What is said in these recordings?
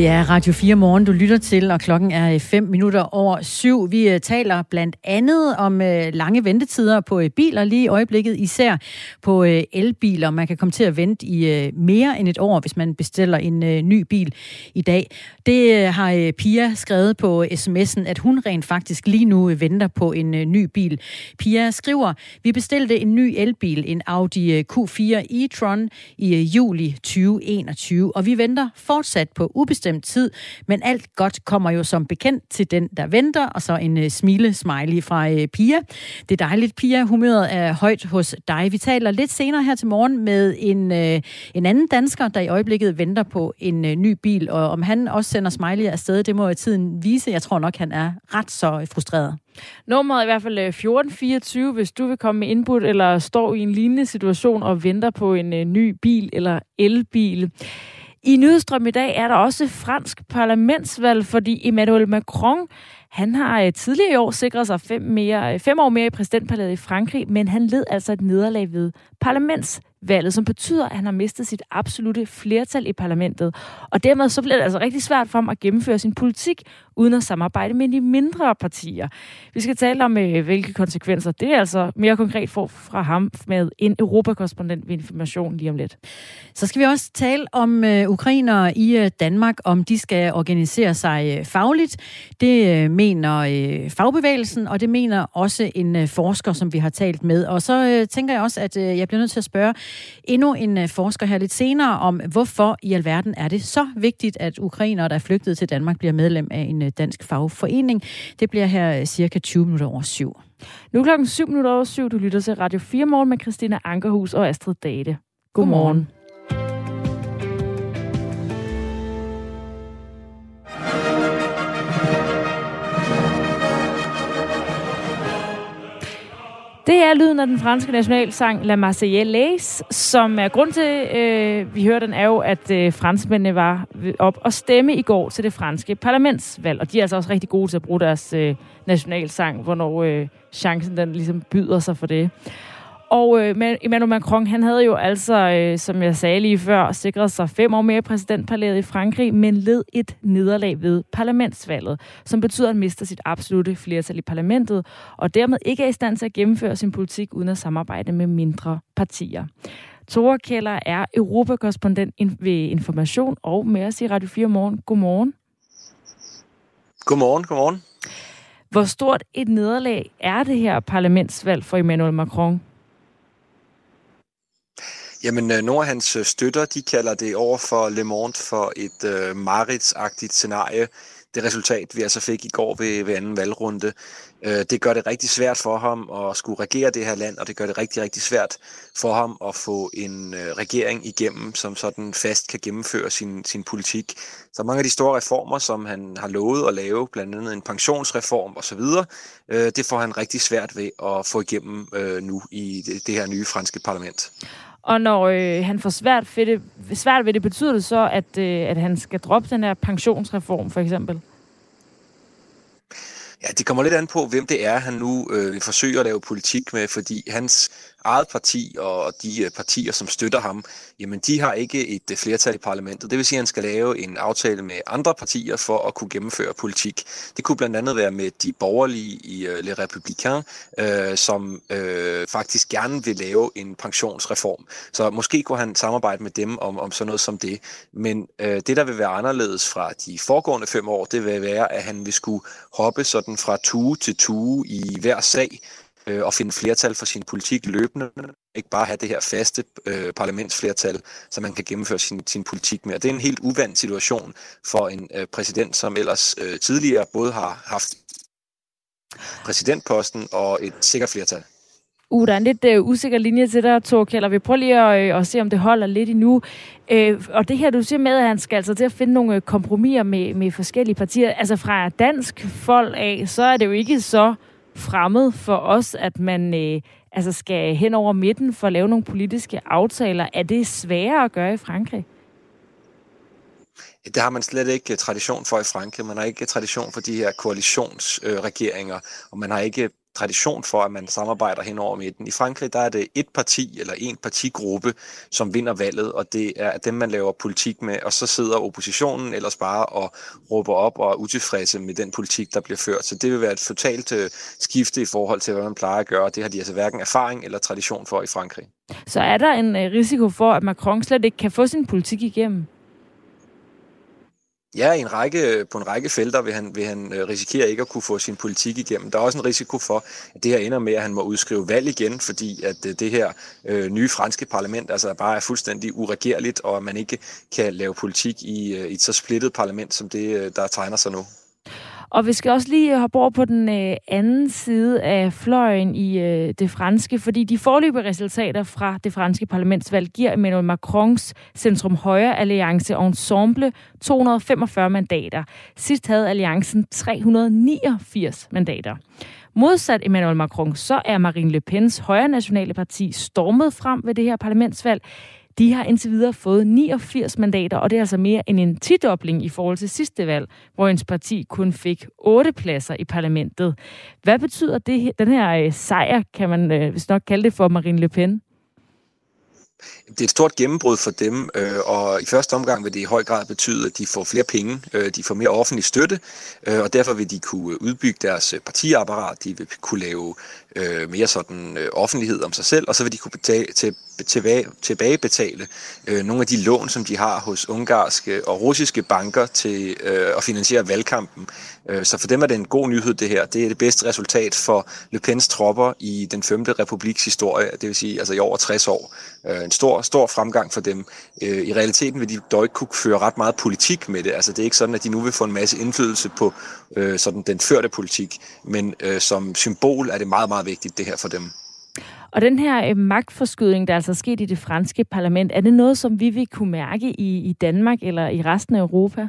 Det er Radio 4 morgen, du lytter til, og klokken er øh, 5 minutter over syv. Vi øh, taler blandt andet om øh, lange ventetider på biler lige i øjeblikket, især på elbiler. Man kan komme til at vente i mere end et år, hvis man bestiller en ny bil i dag. Det har Pia skrevet på sms'en, at hun rent faktisk lige nu venter på en ny bil. Pia skriver, vi bestilte en ny elbil, en Audi Q4 e-tron i juli 2021, og vi venter fortsat på ubestemt ubestemt tid, men alt godt kommer jo som bekendt til den, der venter, og så en øh, smile-smiley fra uh, Pia. Det er dejligt, Pia. Humøret er højt hos dig. Vi taler lidt senere her til morgen med en, øh, en anden dansker, der i øjeblikket venter på en ny bil, og om han også sender smiley afsted, det må jo tiden vise. Jeg tror nok, han er ret så frustreret. Nummeret er i hvert fald 1424, hvis du vil komme med input eller står i en lignende situation og venter på en ny bil eller elbil. I Nyhedsstrøm i dag er der også fransk parlamentsvalg, fordi Emmanuel Macron han har øh, tidligere i år sikret sig fem, mere, øh, fem år mere i præsidentpalæet i Frankrig, men han led altså et nederlag ved parlamentsvalget, som betyder, at han har mistet sit absolute flertal i parlamentet. Og dermed så bliver det altså rigtig svært for ham at gennemføre sin politik, uden at samarbejde med de mindre partier. Vi skal tale om, øh, hvilke konsekvenser det er altså mere konkret får fra ham med en europakorrespondent ved Information lige om lidt. Så skal vi også tale om øh, ukrainere i øh, Danmark, om de skal organisere sig øh, fagligt. Det mener fagbevægelsen, og det mener også en forsker, som vi har talt med. Og så tænker jeg også, at jeg bliver nødt til at spørge, endnu en øh, forsker her lidt senere om, hvorfor i alverden er det så vigtigt, at ukrainere, der er flygtet til Danmark, bliver medlem af en øh, dansk fagforening. Det bliver her øh, cirka 20 minutter over syv. Nu er klokken 7 minutter over syv. Du lytter til Radio 4 morgen med Christina Ankerhus og Astrid Date. Godmorgen. Godmorgen. Det er lyden af den franske nationalsang La Marseillaise, som er grund til, øh, vi hører den, er jo, at øh, franskmændene var op og stemme i går til det franske parlamentsvalg. Og de er altså også rigtig gode til at bruge deres øh, nationalsang, hvornår øh, chancen den ligesom byder sig for det. Og øh, Emmanuel Macron, han havde jo altså, øh, som jeg sagde lige før, sikret sig fem år mere i præsidentpalæet i Frankrig, men led et nederlag ved parlamentsvalget, som betyder, at han mister sit absolute flertal i parlamentet, og dermed ikke er i stand til at gennemføre sin politik uden at samarbejde med mindre partier. Tore Keller er europakorrespondent ved Information og med os i Radio 4 morgen. Godmorgen. Godmorgen, godmorgen. Hvor stort et nederlag er det her parlamentsvalg for Emmanuel Macron? Jamen, øh, nogle af hans øh, støtter, de kalder det over for Le Monde for et øh, maritsagtigt scenarie. Det resultat, vi altså fik i går ved, ved anden valgrunde, øh, det gør det rigtig svært for ham at skulle regere det her land, og det gør det rigtig, rigtig svært for ham at få en øh, regering igennem, som sådan fast kan gennemføre sin, sin politik. Så mange af de store reformer, som han har lovet at lave, blandt andet en pensionsreform osv., øh, det får han rigtig svært ved at få igennem øh, nu i det, det her nye franske parlament. Og når øh, han får svært ved, det, svært ved det, betyder det så, at, øh, at han skal droppe den her pensionsreform, for eksempel? Ja, det kommer lidt an på, hvem det er, han nu øh, forsøger at lave politik med, fordi hans eget parti og de øh, partier, som støtter ham, jamen de har ikke et øh, flertal i parlamentet. Det vil sige, at han skal lave en aftale med andre partier for at kunne gennemføre politik. Det kunne blandt andet være med de borgerlige i øh, Le Républicain, øh, som øh, faktisk gerne vil lave en pensionsreform. Så måske kunne han samarbejde med dem om, om sådan noget som det. Men øh, det, der vil være anderledes fra de foregående fem år, det vil være, at han vil skulle hoppe sådan fra tue til tue i hver sag, øh, og finde flertal for sin politik løbende. Ikke bare have det her faste øh, parlamentsflertal, så man kan gennemføre sin, sin politik med. Og det er en helt uvandt situation for en øh, præsident, som ellers øh, tidligere både har haft præsidentposten og et sikkert flertal. Uh, der er en lidt uh, usikker linje til dig, Torkjell, og vi prøver lige at, uh, at se, om det holder lidt endnu. Uh, og det her, du siger med, at han skal altså til at finde nogle kompromiser med, med forskellige partier. Altså fra dansk folk af, så er det jo ikke så fremmed for os, at man øh, altså skal hen over midten for at lave nogle politiske aftaler. Er det sværere at gøre i Frankrig? Det har man slet ikke tradition for i Frankrig. Man har ikke tradition for de her koalitionsregeringer, og man har ikke tradition for, at man samarbejder hen over midten. I Frankrig der er det et parti eller en partigruppe, som vinder valget, og det er dem, man laver politik med, og så sidder oppositionen ellers bare og råber op og er utilfredse med den politik, der bliver ført. Så det vil være et totalt øh, skifte i forhold til, hvad man plejer at gøre. Det har de altså hverken erfaring eller tradition for i Frankrig. Så er der en øh, risiko for, at Macron slet ikke kan få sin politik igennem? Ja, i en række, på en række felter vil han, vil han øh, risikere ikke at kunne få sin politik igennem. Der er også en risiko for, at det her ender med, at han må udskrive valg igen, fordi at øh, det her øh, nye franske parlament altså bare er fuldstændig uregerligt, og at man ikke kan lave politik i, øh, i et så splittet parlament, som det, der tegner sig nu. Og vi skal også lige øh, hoppe over på den øh, anden side af fløjen i øh, det franske, fordi de forløbige resultater fra det franske parlamentsvalg giver Emmanuel Macrons Centrum Højre Alliance Ensemble 245 mandater. Sidst havde alliancen 389 mandater. Modsat Emmanuel Macron, så er Marine Le Pens højre nationale parti stormet frem ved det her parlamentsvalg. De har indtil videre fået 89 mandater, og det er altså mere end en tidobling i forhold til sidste valg, hvor ens parti kun fik 8 pladser i parlamentet. Hvad betyder det, den her øh, sejr, kan man øh, hvis nok kalde det for Marine Le Pen? Det er et stort gennembrud for dem, øh, og i første omgang vil det i høj grad betyde, at de får flere penge, de får mere offentlig støtte, og derfor vil de kunne udbygge deres partiapparat, de vil kunne lave øh, mere sådan øh, offentlighed om sig selv, og så vil de kunne betale, til, tilbage, tilbagebetale øh, nogle af de lån, som de har hos ungarske og russiske banker til øh, at finansiere valgkampen. Øh, så for dem er det en god nyhed, det her. Det er det bedste resultat for Le Pens tropper i den 5. republiks historie, det vil sige altså i over 60 år. Øh, en stor, stor fremgang for dem. Øh, I realiteten vil de dog ikke kunne føre ret meget politik med det. Altså det er ikke sådan, at de nu vil få en masse indflydelse på øh, sådan den førte politik, men øh, som symbol er det meget, meget vigtigt det her for dem. Og den her øh, magtforskydning, der er altså sket i det franske parlament, er det noget, som vi vil kunne mærke i, i Danmark eller i resten af Europa?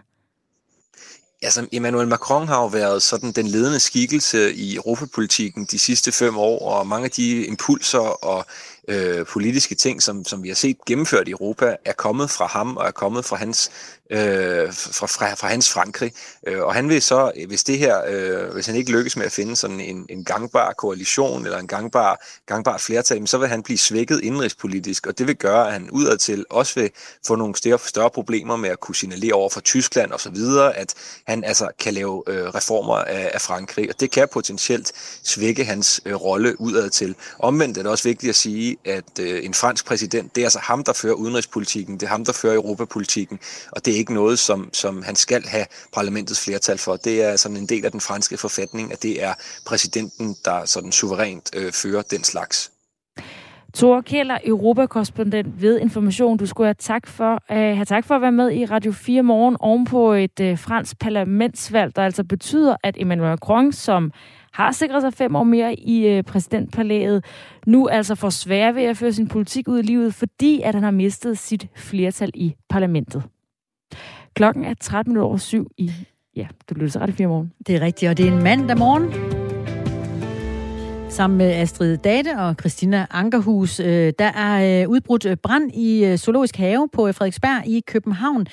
Altså, Emmanuel Macron har jo været sådan den ledende skikkelse i europapolitikken de sidste fem år, og mange af de impulser og øh, politiske ting, som, som vi har set gennemført i Europa, er kommet fra ham og er kommet fra hans øh, fra, fra, fra hans Frankrig. Øh, og han vil så, øh, hvis det her, øh, hvis han ikke lykkes med at finde sådan en, en gangbar koalition eller en gangbar, gangbar flertal, så vil han blive svækket indrigspolitisk, og det vil gøre, at han udadtil også vil få nogle større, større problemer med at kunne signalere over for Tyskland osv., at han altså kan lave øh, reformer af, af Frankrig, og det kan potentielt svække hans øh, rolle udadtil. Omvendt er det også vigtigt at sige, at øh, en fransk præsident, det er altså ham, der fører udenrigspolitikken, det er ham, der fører europapolitikken, og det er ikke noget, som, som han skal have parlamentets flertal for. Det er sådan en del af den franske forfatning, at det er præsidenten, der sådan suverænt øh, fører den slags. Thor Kjeller, Europakorrespondent ved Information. Du skulle have tak for, uh, have tak for at være med i Radio 4 morgen ovenpå et uh, fransk parlamentsvalg, der altså betyder, at Emmanuel Macron, som har sikret sig fem år mere i uh, præsidentpalæet, nu altså får svære ved at føre sin politik ud i livet, fordi at han har mistet sit flertal i parlamentet. Klokken er 13 minutter over syv i... Ja, du lytter til Radio 4 morgen. Det er rigtigt, og det er en mandag morgen. Sammen med Astrid Date og Christina Ankerhus. Øh, der er øh, udbrudt øh, brand i Zoologisk Have på Frederiksberg i København.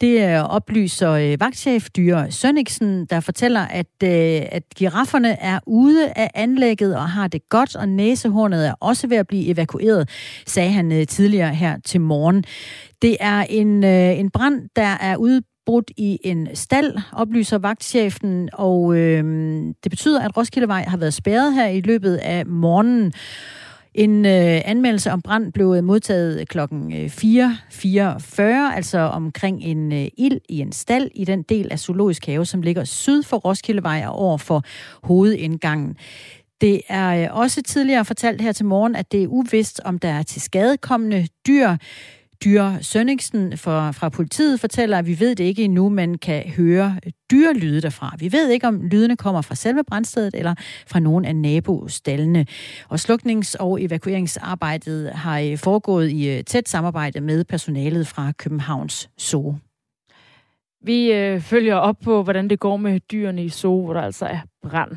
Det oplyser vagtchef Dyre Sønniksen, der fortæller, at, at girafferne er ude af anlægget og har det godt, og næsehornet er også ved at blive evakueret, sagde han tidligere her til morgen. Det er en, en brand, der er ude brudt i en stald, oplyser vagtchefen, og øh, det betyder, at Roskildevej har været spærret her i løbet af morgenen. En øh, anmeldelse om brand blev øh, modtaget øh, klokken øh, 4.44, altså omkring en øh, ild i en stald i den del af Zoologisk Have, som ligger syd for Roskildevej og over for hovedindgangen. Det er øh, også tidligere fortalt her til morgen, at det er uvist, om der er til skadekommende dyr. Dyre Sønningsen fra, fra politiet fortæller, at vi ved det ikke endnu, men kan høre dyrelyde derfra. Vi ved ikke, om lydene kommer fra selve brandstedet eller fra nogen af nabostallene. Og sluknings- og evakueringsarbejdet har øh, foregået i øh, tæt samarbejde med personalet fra Københavns Zoo. Vi øh, følger op på, hvordan det går med dyrene i Zoo, hvor der altså er brand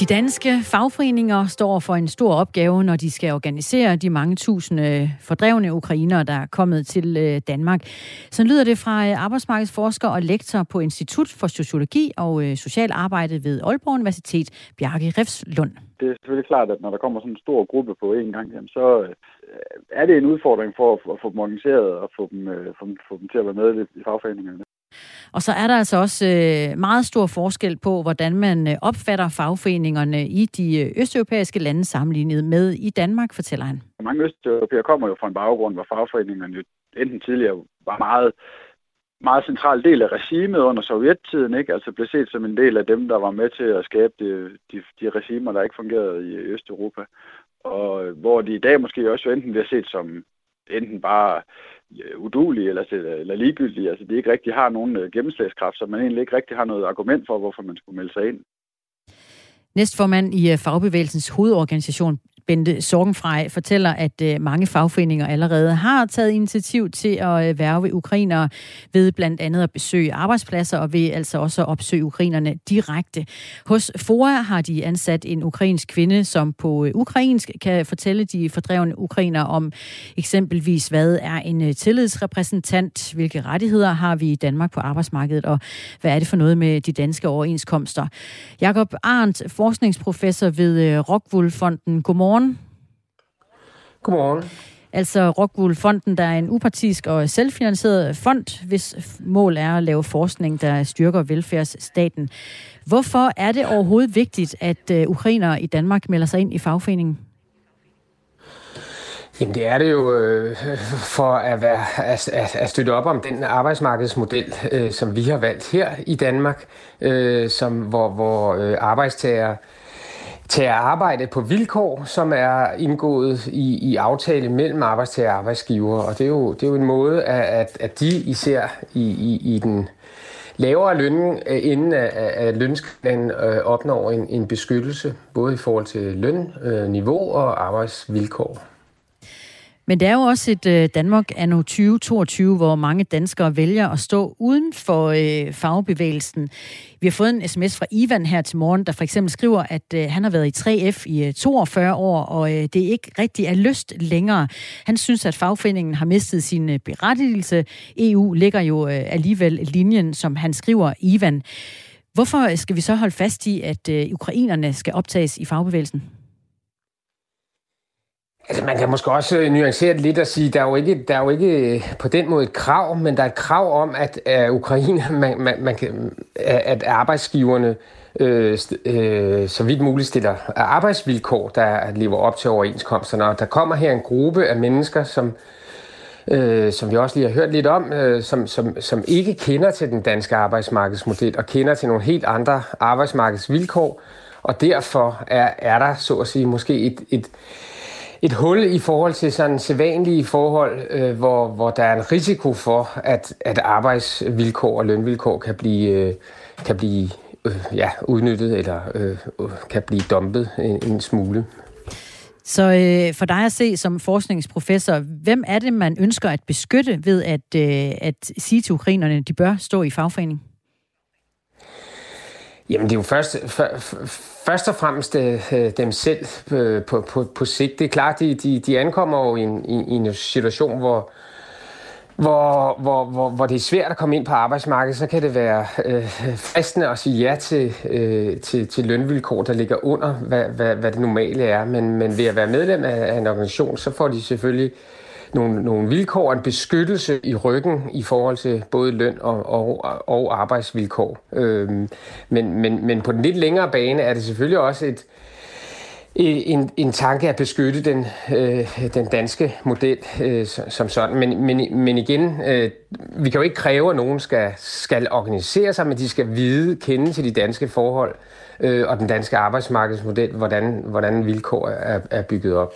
De danske fagforeninger står for en stor opgave, når de skal organisere de mange tusinde fordrevne ukrainere, der er kommet til øh, Danmark. Så lyder det fra øh, arbejdsmarkedsforsker og lektor på Institut for Sociologi og øh, Social Arbejde ved Aalborg Universitet, Bjarke Refslund. Det er selvfølgelig klart, at når der kommer sådan en stor gruppe på én gang, så er det en udfordring for at få dem organiseret og få dem, få dem, få dem til at være med i fagforeningerne. Og så er der altså også øh, meget stor forskel på, hvordan man øh, opfatter fagforeningerne i de øh, østeuropæiske lande sammenlignet med i Danmark, fortæller han. Mange østeuropæere kommer jo fra en baggrund, hvor fagforeningerne jo enten tidligere var meget meget central del af regimet under sovjettiden, ikke? altså blev set som en del af dem, der var med til at skabe de, de, de regimer, der ikke fungerede i Østeuropa. Og øh, hvor de i dag måske også enten bliver set som enten bare Øh, udulige eller, øh, eller ligegyldige. Altså, de ikke rigtig har nogen øh, gennemslagskraft, så man egentlig ikke rigtig har noget argument for, hvorfor man skulle melde sig ind. Næstformand i Fagbevægelsens hovedorganisation, Bente Sorgenfrej fortæller, at øh, mange fagforeninger allerede har taget initiativ til at øh, værve ukrainere ved blandt andet at besøge arbejdspladser og ved altså også at opsøge ukrainerne direkte. Hos FOA har de ansat en ukrainsk kvinde, som på øh, ukrainsk kan fortælle de fordrevne ukrainere om eksempelvis, hvad er en tillidsrepræsentant, hvilke rettigheder har vi i Danmark på arbejdsmarkedet, og hvad er det for noget med de danske overenskomster. Jakob Arndt, forskningsprofessor ved Rockwool Fonden. Godmorgen. Godmorgen. Godmorgen. Altså Rockwool Fonden, der er en upartisk og selvfinansieret fond, hvis mål er at lave forskning, der styrker velfærdsstaten. Hvorfor er det overhovedet vigtigt, at uh, ukrainere i Danmark melder sig ind i fagforeningen? Jamen det er det jo øh, for at, være, at, at, at støtte op om den arbejdsmarkedsmodel, øh, som vi har valgt her i Danmark, øh, som, hvor, hvor øh, arbejdstager til at arbejde på vilkår, som er indgået i, i aftale mellem arbejdstager og arbejdsgiver. Og det er jo, det er jo en måde, at, at de især i, i, i den lavere løn, øh, inden at, at lønskalaen øh, opnår en, en beskyttelse, både i forhold til lønniveau øh, og arbejdsvilkår. Men det er jo også et øh, Danmark anno 2022, hvor mange danskere vælger at stå uden for øh, fagbevægelsen. Vi har fået en sms fra Ivan her til morgen, der for eksempel skriver, at øh, han har været i 3F i øh, 42 år, og øh, det ikke rigtig er lyst længere. Han synes, at fagforeningen har mistet sin øh, berettigelse. EU ligger jo øh, alligevel linjen, som han skriver, Ivan. Hvorfor øh, skal vi så holde fast i, at øh, ukrainerne skal optages i fagbevægelsen? Altså, man kan måske også øh, nuancere det lidt og sige, der er jo ikke, der er jo ikke øh, på den måde et krav, men der er et krav om, at uh, Ukraine, man, man, man kan, at arbejdsgiverne øh, øh, så vidt muligt stiller arbejdsvilkår, der lever op til overenskomsterne. Og der kommer her en gruppe af mennesker, som, øh, som vi også lige har hørt lidt om, øh, som, som, som ikke kender til den danske arbejdsmarkedsmodel og kender til nogle helt andre arbejdsmarkedsvilkår. Og derfor er, er der, så at sige, måske et, et, et hul i forhold til sådan sædvanlige forhold, øh, hvor, hvor der er en risiko for, at, at arbejdsvilkår og lønvilkår kan blive, øh, kan blive øh, ja, udnyttet eller øh, øh kan blive dumpet en, en smule. Så øh, for dig at se som forskningsprofessor, hvem er det, man ønsker at beskytte ved at, øh, at sige til ukrainerne, de bør stå i fagforening? Jamen det er jo først, for, først og fremmest øh, øh, dem selv øh, på, på, på sigt. Det er klart, de, de, de ankommer jo i en, i, i en situation, hvor, hvor, hvor, hvor, hvor det er svært at komme ind på arbejdsmarkedet, så kan det være øh, fristende at sige ja til, øh, til, til lønvilkår, der ligger under, hvad, hvad, hvad det normale er. Men, men ved at være medlem af, af en organisation, så får de selvfølgelig øh, nogle, nogle vilkår, en beskyttelse i ryggen i forhold til både løn og, og, og arbejdsvilkår. Øhm, men, men, men på den lidt længere bane er det selvfølgelig også et, en, en tanke at beskytte den, øh, den danske model øh, som sådan. Men, men, men igen, øh, vi kan jo ikke kræve, at nogen skal, skal organisere sig, men de skal vide, kende til de danske forhold øh, og den danske arbejdsmarkedsmodel, hvordan, hvordan vilkår er, er bygget op.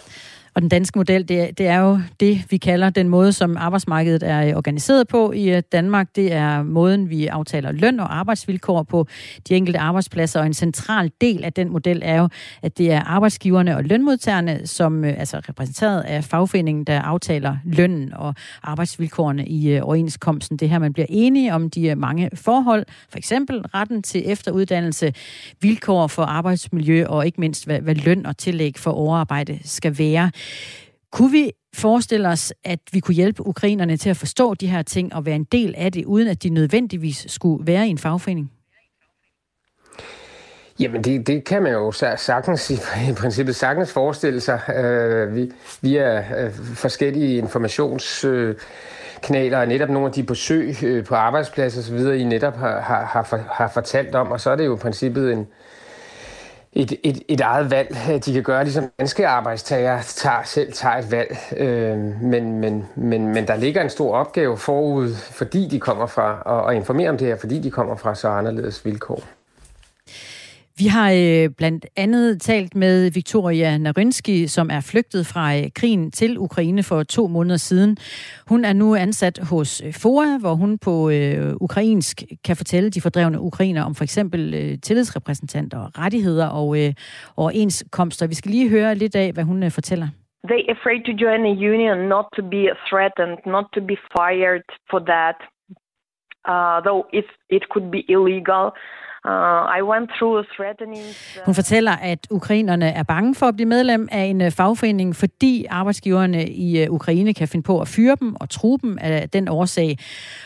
Og den danske model, det, det er jo det, vi kalder den måde, som arbejdsmarkedet er øh, organiseret på i øh, Danmark. Det er måden, vi aftaler løn og arbejdsvilkår på de enkelte arbejdspladser. Og en central del af den model er jo, at det er arbejdsgiverne og lønmodtagerne, som øh, altså repræsenteret af fagforeningen, der aftaler lønnen og arbejdsvilkårene i overenskomsten. Det her, man bliver enige om de mange forhold, for eksempel retten til efteruddannelse, vilkår for arbejdsmiljø og ikke mindst, hvad, hvad løn og tillæg for overarbejde skal være. Kunne vi forestille os, at vi kunne hjælpe ukrainerne til at forstå de her ting og være en del af det, uden at de nødvendigvis skulle være i en fagforening? Jamen, det, det kan man jo sagtens i, i princippet sagtens forestille sig. Øh, vi, er øh, forskellige informationskanaler og netop nogle af de besøg øh, på arbejdspladser osv., I netop har, har, har, har fortalt om, og så er det jo i princippet en, et, et, et eget valg, de kan gøre, ligesom danske arbejdstagere tager, selv tager et valg. Øh, men, men, men, men der ligger en stor opgave forud, fordi de kommer fra, og, og informere om det her, fordi de kommer fra så anderledes vilkår. Vi har øh, blandt andet talt med Victoria Narynski, som er flygtet fra øh, krigen til Ukraine for to måneder siden. Hun er nu ansat hos øh, FOA, hvor hun på øh, ukrainsk kan fortælle de fordrevne ukrainer om for eksempel øh, tillidsrepræsentanter, rettigheder og øh, overenskomster. Vi skal lige høre lidt af, hvad hun øh, fortæller. They afraid to join a union, not to be threatened, not to be fired for that. Uh, though it, it could be illegal. Uh, I went through threatening... Uh, hun fortæller, at ukrainerne er bange for at blive medlem af en øh, fagforening, fordi arbejdsgiverne i øh, Ukraine kan finde på at fyre dem og true dem af den årsag.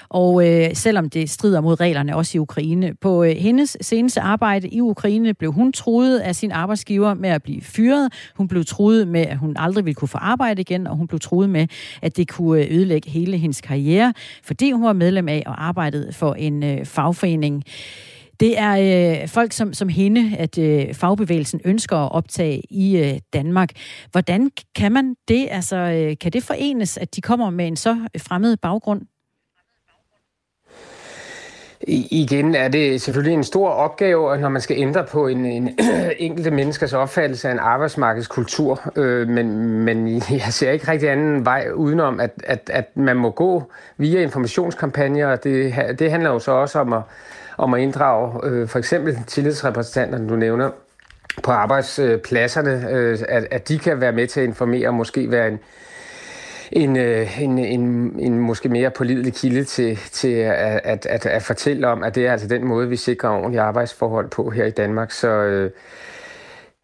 Og øh, selvom det strider mod reglerne også i Ukraine. På øh, hendes seneste arbejde i Ukraine blev hun truet af sin arbejdsgiver med at blive fyret. Hun blev truet med, at hun aldrig ville kunne få arbejde igen, og hun blev truet med, at det kunne øh, ødelægge hele hendes karriere, fordi hun var medlem af og arbejdede for en øh, fagforening. Det er øh, folk som, som hende, at øh, fagbevægelsen ønsker at optage i øh, Danmark. Hvordan kan man det? Altså, øh, kan det forenes, at de kommer med en så fremmed baggrund? I, igen er det selvfølgelig en stor opgave, når man skal ændre på en, en enkelte menneskers opfattelse af en arbejdsmarkedskultur. Øh, men, men jeg ser ikke rigtig anden vej udenom, at, at, at man må gå via informationskampagner. Det, det handler jo så også om at om at inddrage øh, for eksempel tillidsrepræsentanterne, du nævner, på arbejdspladserne, øh, at, at de kan være med til at informere og måske være en, en, øh, en, en, en måske mere pålidelig kilde til, til at, at, at, at fortælle om, at det er altså den måde, vi sikrer ordentlige arbejdsforhold på her i Danmark. Så, øh,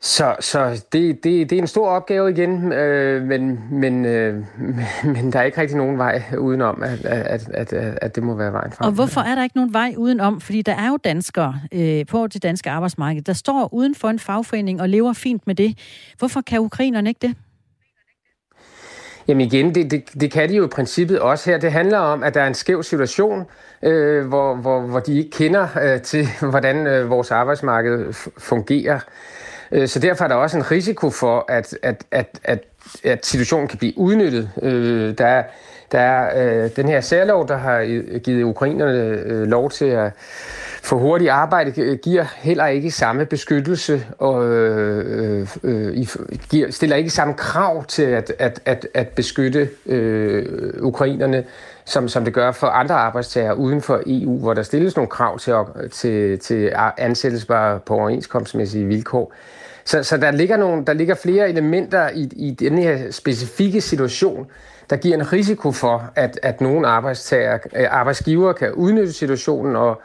så, så det, det, det er en stor opgave igen, øh, men, men, øh, men der er ikke rigtig nogen vej udenom, at, at, at, at det må være vejen frem. Og hvorfor er der ikke nogen vej udenom? Fordi der er jo danskere øh, på det danske arbejdsmarked, der står uden for en fagforening og lever fint med det. Hvorfor kan ukrainerne ikke det? Jamen igen, det, det, det kan de jo i princippet også her. Det handler om, at der er en skæv situation, øh, hvor, hvor, hvor de ikke kender øh, til, hvordan øh, vores arbejdsmarked fungerer. Øh, så derfor er der også en risiko for, at, at, at, at, at situationen kan blive udnyttet. Øh, der der, der er øh, den her særlov, der har givet ukrainerne øh, lov til at få hurtigt arbejde, giver heller ikke samme beskyttelse og øh, øh, giver, stiller ikke samme krav til at, at, at, at beskytte øh, ukrainerne, som, som det gør for andre arbejdstager uden for EU, hvor der stilles nogle krav til, til, til ansættelsesbare på overenskomstmæssige vilkår. Så, så der, ligger nogle, der ligger flere elementer i, i den her specifikke situation, der giver en risiko for, at, at nogle arbejdstager, øh, arbejdsgiver kan udnytte situationen og,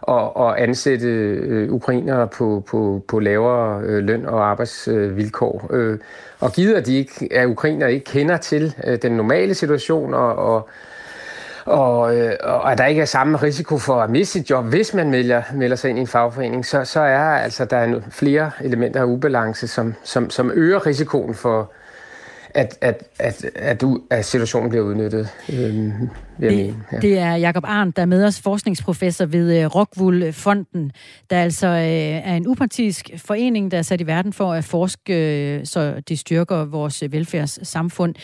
og, og ansætte øh, ukrainere på, på, på lavere øh, løn og arbejdsvilkår. Øh, og givet at, de ikke, at ukrainere ikke kender til øh, den normale situation og, og og, øh, og at der ikke er samme risiko for at miste sit job, hvis man melder, melder sig ind i en fagforening, så, så er altså der er flere elementer af ubalance, som, som, som øger risikoen for, at, at, at, at, at situationen bliver udnyttet. Øh, det, mene, ja. det er Jakob Arndt, der er med os, forskningsprofessor ved uh, Rockwool Fonden, der altså uh, er en upartisk forening, der er sat i verden for at forske, uh, så de styrker vores velfærdssamfund.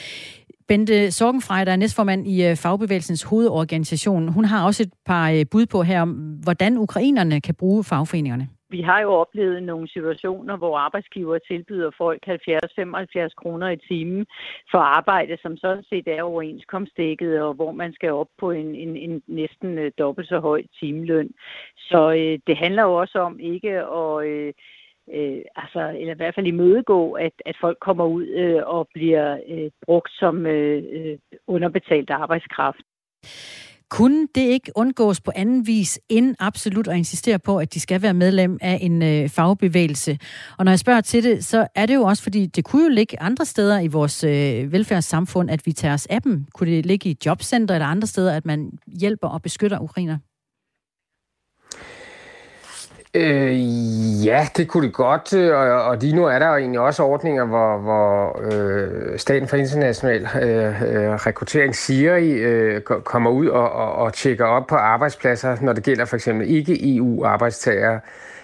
Bente Sorgenfrej, der er næstformand i øh, Fagbevægelsens hovedorganisation, hun har også et par øh, bud på her om, hvordan ukrainerne kan bruge fagforeningerne. vi har jo oplevet nogle situationer, hvor arbejdsgiver tilbyder folk 70-75 kroner i timen for arbejde, som sådan set er overenskomstdækket, og hvor man skal op på en, en, en næsten øh, dobbelt så høj timeløn. Så øh, det handler jo også om ikke at... Øh, øh, altså, eller i hvert fald imødegå, at, at folk kommer ud øh, og bliver øh, brugt som øh, øh, underbetalt arbejdskraft. Kunne det ikke undgås på anden vis, end absolut at insistere på, at de skal være medlem af en øh, fagbevægelse? Og når jeg spørger til det, så er det jo også, fordi det kunne jo ligge andre steder i vores øh, velfærdssamfund, at vi tager os af dem. Kunne det ligge i jobcenter eller andre steder, at man hjælper og beskytter ukrainer? Øh, ja, det kunne det godt, øh, og, og lige nu er der jo egentlig også ordninger, hvor, hvor øh, Staten for International øh, øh, Rekruttering SIRI øh, kommer ud og, og, og tjekker op på arbejdspladser, når det gælder for eksempel ikke EU-arbejdstagere.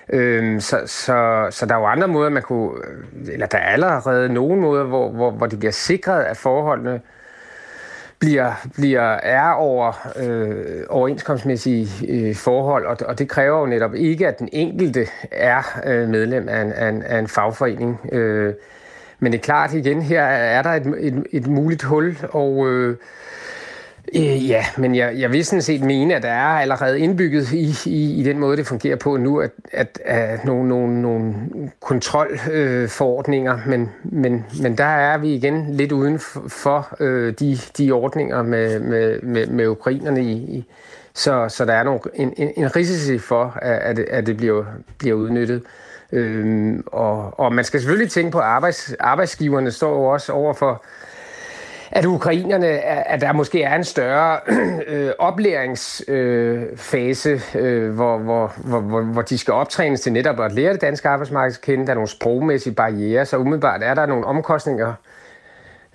Øh, så, så, så der er jo andre måder, man kunne, øh, eller der er allerede nogle måder, hvor, hvor, hvor det bliver sikret, at forholdene bliver, bliver er over øh, overenskomstmæssige øh, forhold, og, og det kræver jo netop ikke, at den enkelte er øh, medlem af en, af, en, af en fagforening. Øh, men det er klart igen, her er der et, et, et muligt hul, og øh, Øh, ja, men jeg, jeg vil sådan set mene, at der er allerede indbygget i, i, i den måde, det fungerer på nu, at, at, at nogle, nogle, nogle kontrolforordninger, øh, men, men, men der er vi igen lidt uden for øh, de, de ordninger med, med, med, med ukrainerne i, i så, så der er nogle, en, en, en risici for, at, at det bliver, bliver udnyttet. Øhm, og, og man skal selvfølgelig tænke på, at arbejds, arbejdsgiverne står jo også over for at ukrainerne, at der måske er en større øh, oplæringsfase, øh, hvor, hvor, hvor, hvor de skal optrænes til netop at lære det danske arbejdsmarked at kende. Der er nogle sprogmæssige barriere, så umiddelbart er der nogle omkostninger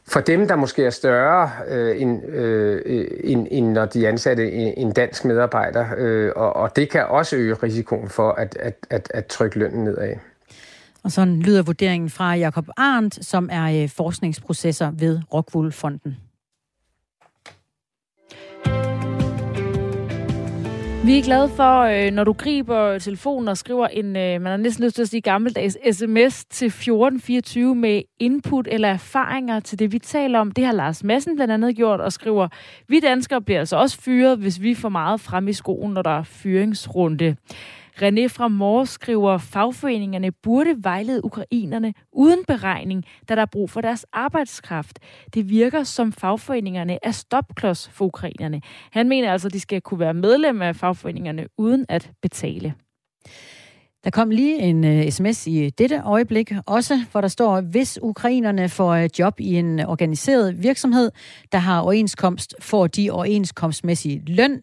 for dem, der måske er større, øh, end, øh, end, end når de ansatte en dansk medarbejder. Øh, og, og det kan også øge risikoen for at, at, at, at trykke lønnen nedad. Og sådan lyder vurderingen fra Jakob Arndt, som er forskningsprocesser forskningsprocessor ved Rockwool Fonden. Vi er glade for, øh, når du griber telefonen og skriver en, øh, man har næsten lyst til at sige gammeldags sms til 1424 med input eller erfaringer til det, vi taler om. Det har Lars Madsen blandt andet gjort og skriver, vi danskere bliver altså også fyret, hvis vi får meget frem i skoen, når der er fyringsrunde. René fra Mors skriver, fagforeningerne burde vejlede ukrainerne uden beregning, da der er brug for deres arbejdskraft. Det virker som fagforeningerne er stopklods for ukrainerne. Han mener altså, at de skal kunne være medlem af fagforeningerne uden at betale. Der kom lige en uh, sms i dette øjeblik, også hvor der står, hvis ukrainerne får uh, job i en organiseret virksomhed, der har overenskomst, får de overenskomstmæssig løn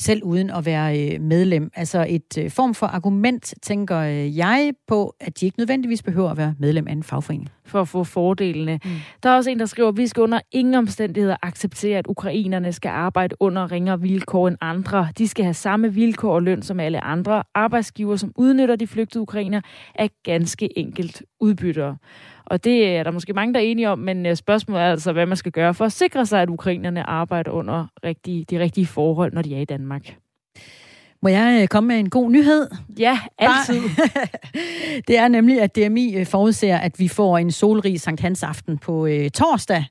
selv uden at være øh, medlem. Altså et øh, form for argument, tænker øh, jeg på, at de ikke nødvendigvis behøver at være medlem af en fagforening. For at få fordelene. Mm. Der er også en, der skriver, at vi skal under ingen omstændigheder acceptere, at ukrainerne skal arbejde under ringere vilkår end andre. De skal have samme vilkår og løn som alle andre. Arbejdsgiver, som udnytter de flygtede ukrainer, er ganske enkelt udbyttere. Og det er der måske mange, der er enige om, men øh, spørgsmålet er altså, hvad man skal gøre for at sikre sig, at ukrainerne arbejder under rigtige, de rigtige forhold, når de er i Danmark. Må jeg øh, komme med en god nyhed? Ja, altid. det er nemlig, at DMI øh, forudser, at vi får en solrig Sankt Hans aften på øh, torsdag.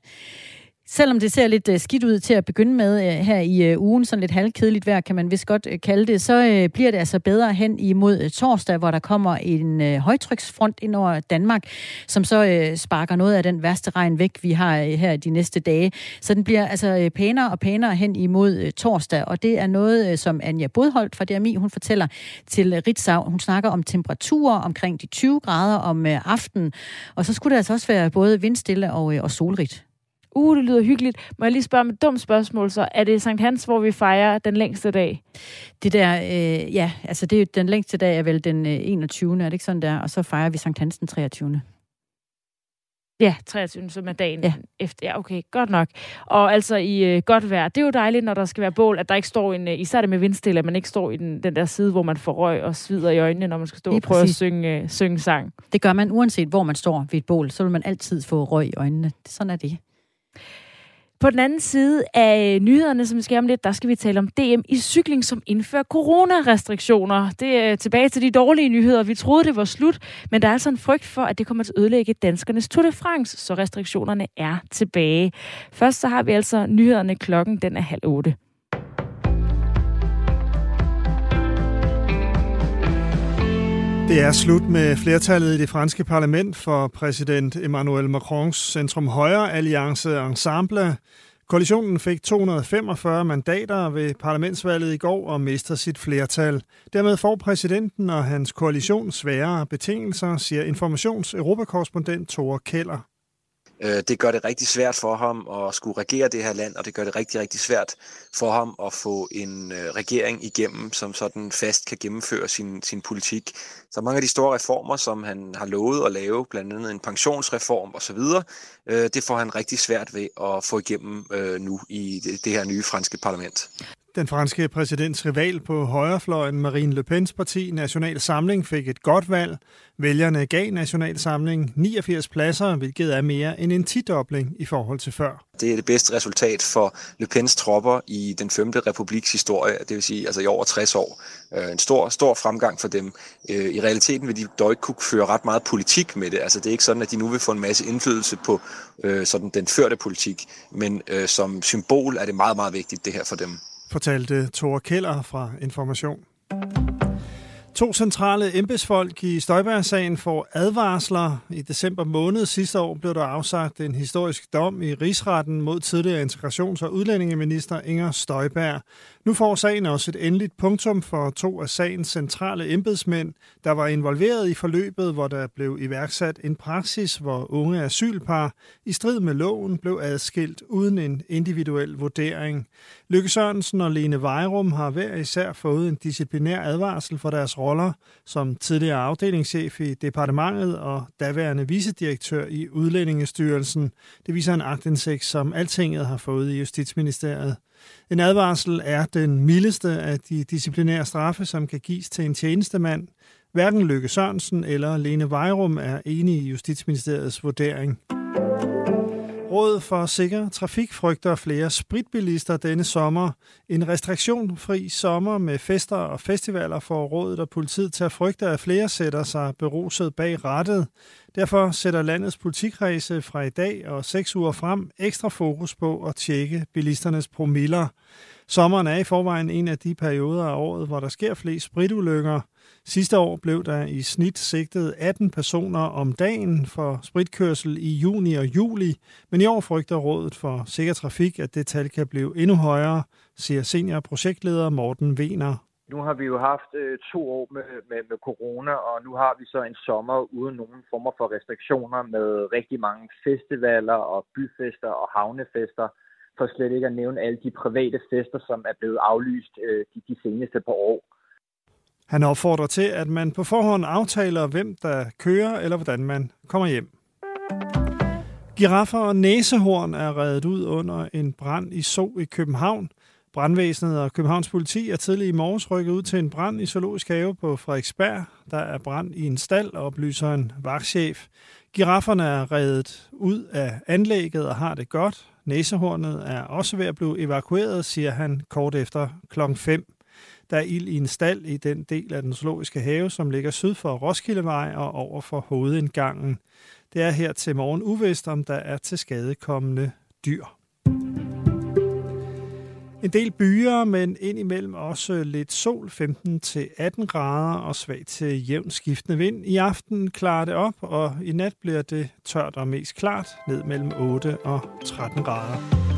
Selvom det ser lidt øh, skidt ud til at begynde med øh, her i øh, ugen, sådan lidt halvkedeligt vejr, kan man vist godt kalde det, så bliver det altså bedre hen imod torsdag, hvor der kommer en højtryksfront ind over Danmark, som så sparker noget af den værste regn væk, vi har her de næste dage. Så den bliver altså pænere og pænere hen imod torsdag, og det er noget, som Anja Bodholdt fra DMI, hun fortæller til Ritzau. Hun snakker om temperaturer omkring de 20 grader om aftenen, og så skulle det altså også være både vindstille og, og solrigt uh, det lyder hyggeligt. Må jeg lige spørge med et dumt spørgsmål, så er det Sankt Hans, hvor vi fejrer den længste dag? Det der, øh, ja, altså det er den længste dag er vel den øh, 21. Er det ikke sådan der? Og så fejrer vi Sankt Hans den 23. Ja, 23. som er dagen ja. efter. Ja, okay, godt nok. Og altså i øh, godt vejr. Det er jo dejligt, når der skal være bål, at der ikke står en, øh, især det med vindstille, at man ikke står i den, den der side, hvor man får røg og svider i øjnene, når man skal stå Lige og prøve præcis. at synge, øh, synge sang. Det gør man uanset, hvor man står ved et bål, så vil man altid få røg i øjnene. Sådan er det. På den anden side af øh, nyhederne, som vi skal om lidt, der skal vi tale om DM i cykling, som indfører coronarestriktioner. Det er tilbage til de dårlige nyheder. Vi troede, det var slut, men der er altså en frygt for, at det kommer til at ødelægge danskernes Tour de France, så restriktionerne er tilbage. Først så har vi altså nyhederne klokken, den er halv otte. Det er slut med flertallet i det franske parlament for præsident Emmanuel Macrons Centrum Højre Alliance Ensemble. Koalitionen fik 245 mandater ved parlamentsvalget i går og mister sit flertal. Dermed får præsidenten og hans koalition sværere betingelser, siger informations-europakorrespondent Thor Keller. Øh, det gør det rigtig svært for ham at skulle regere det her land, og det gør det rigtig, rigtig svært for ham at få en øh, regering igennem, som sådan fast kan gennemføre sin, sin politik. Så mange af de store reformer, som han har lovet at lave, blandt andet en pensionsreform osv., øh, det får han rigtig svært ved at få igennem øh, nu i det, det her nye franske parlament. Den franske præsidents rival på højrefløjen, Marine Le Pens parti, National Samling, fik et godt valg. Vælgerne gav National Samling 89 pladser, hvilket er mere end en tidobling i forhold til før. Det er det bedste resultat for Le Pens tropper i den 5. republiks historie, det vil sige altså i over 60 år. Øh, en stor, stor fremgang for dem. Øh, I realiteten vil de dog ikke kunne føre ret meget politik med det. Altså det er ikke sådan, at de nu vil få en masse indflydelse på øh, sådan den førte politik, men som symbol er det meget, meget vigtigt det her for dem fortalte Thor Keller fra Information. To centrale embedsfolk i Støjberg-sagen får advarsler. I december måned sidste år blev der afsagt en historisk dom i rigsretten mod tidligere integrations- og udlændingeminister Inger Støjberg. Nu får sagen også et endeligt punktum for to af sagens centrale embedsmænd, der var involveret i forløbet, hvor der blev iværksat en praksis, hvor unge asylpar i strid med loven blev adskilt uden en individuel vurdering. Lykke Sørensen og Lene Vejrum har hver især fået en disciplinær advarsel for deres roller som tidligere afdelingschef i departementet og daværende vicedirektør i Udlændingestyrelsen. Det viser en agtindsigt, som Altinget har fået i Justitsministeriet. En advarsel er den mildeste af de disciplinære straffe, som kan gives til en tjenestemand. Hverken Lykke Sørensen eller Lene Vejrum er enige i Justitsministeriets vurdering. Rådet for Sikker Trafik frygter flere spritbilister denne sommer. En restriktionfri sommer med fester og festivaler får rådet og politiet til at frygte, at flere sætter sig beruset bag rattet. Derfor sætter landets politikredse fra i dag og seks uger frem ekstra fokus på at tjekke bilisternes promiller. Sommeren er i forvejen en af de perioder af året, hvor der sker flest spritulykker. Sidste år blev der i snit sigtet 18 personer om dagen for spritkørsel i juni og juli, men i år frygter Rådet for Sikker Trafik, at det tal kan blive endnu højere, siger senior projektleder Morten Vener nu har vi jo haft øh, to år med, med, med corona, og nu har vi så en sommer uden nogen former for restriktioner med rigtig mange festivaler og byfester og havnefester, for slet ikke at nævne alle de private fester, som er blevet aflyst øh, de, de seneste par år. Han opfordrer til, at man på forhånd aftaler, hvem der kører, eller hvordan man kommer hjem. Giraffer og næsehorn er reddet ud under en brand i So i København. Brandvæsenet og Københavns politi er tidlig i morges rykket ud til en brand i Zoologisk Have på Frederiksberg. Der er brand i en stald, oplyser en vagtchef. Girafferne er reddet ud af anlægget og har det godt. Næsehornet er også ved at blive evakueret, siger han kort efter klokken 5. Der er ild i en stald i den del af den zoologiske have, som ligger syd for Roskildevej og over for hovedindgangen. Det er her til morgen uvist, om der er til skadekommende dyr. En del byer, men indimellem også lidt sol, 15-18 grader og svag til jævn skiftende vind. I aften klarer det op, og i nat bliver det tørt og mest klart, ned mellem 8 og 13 grader.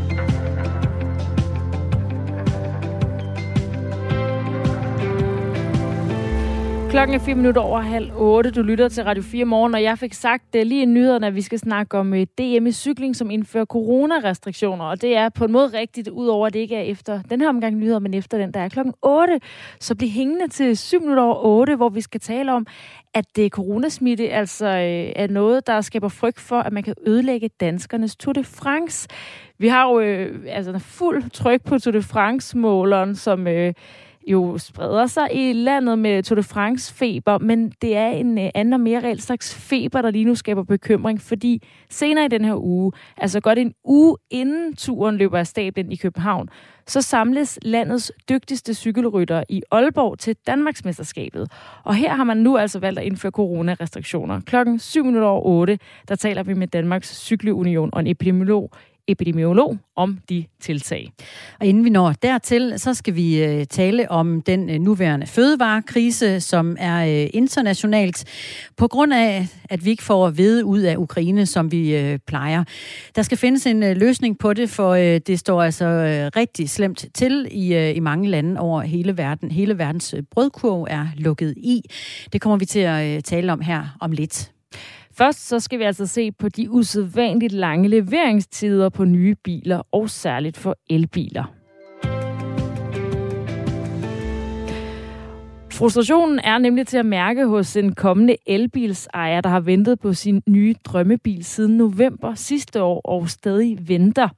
Klokken er 4 minutter over halv 8. Du lytter til Radio 4 morgen, og jeg fik sagt det lige i nyhederne, at vi skal snakke om øh, DM i cykling, som indfører coronarestriktioner. Og det er på en måde rigtigt, udover at det ikke er efter den her omgang nyheder, men efter den, der er klokken 8. Så bliv hængende til 7 minutter over 8, hvor vi skal tale om, at det coronasmitte altså øh, er noget, der skaber frygt for, at man kan ødelægge danskernes Tour de France. Vi har jo øh, altså fuld tryk på Tour de France-måleren, som... Øh, jo spreder sig i landet med Tour de France-feber, men det er en øh, anden og mere reelt slags feber, der lige nu skaber bekymring, fordi senere i den her uge, altså godt en uge inden turen løber af stablen i København, så samles landets dygtigste cykelrytter i Aalborg til Danmarksmesterskabet. Og her har man nu altså valgt at indføre coronarestriktioner. Klokken 7 minutter over 8, der taler vi med Danmarks Cykleunion og en epidemiolog epidemiolog om de tiltag. Og inden vi når dertil, så skal vi øh, tale om den øh, nuværende fødevarekrise, som er øh, internationalt, på grund af, at vi ikke får ved ud af Ukraine, som vi plejer. Der skal findes en løsning på det, for det står altså rigtig slemt til i, i mange lande over hele verden. Hele verdens brødkurv er lukket i. Det kommer vi til at tale om her om lidt. Først så skal vi altså se på de usædvanligt lange leveringstider på nye biler, og særligt for elbiler. Frustrationen er nemlig til at mærke hos en kommende elbilsejer, der har ventet på sin nye drømmebil siden november sidste år og stadig venter.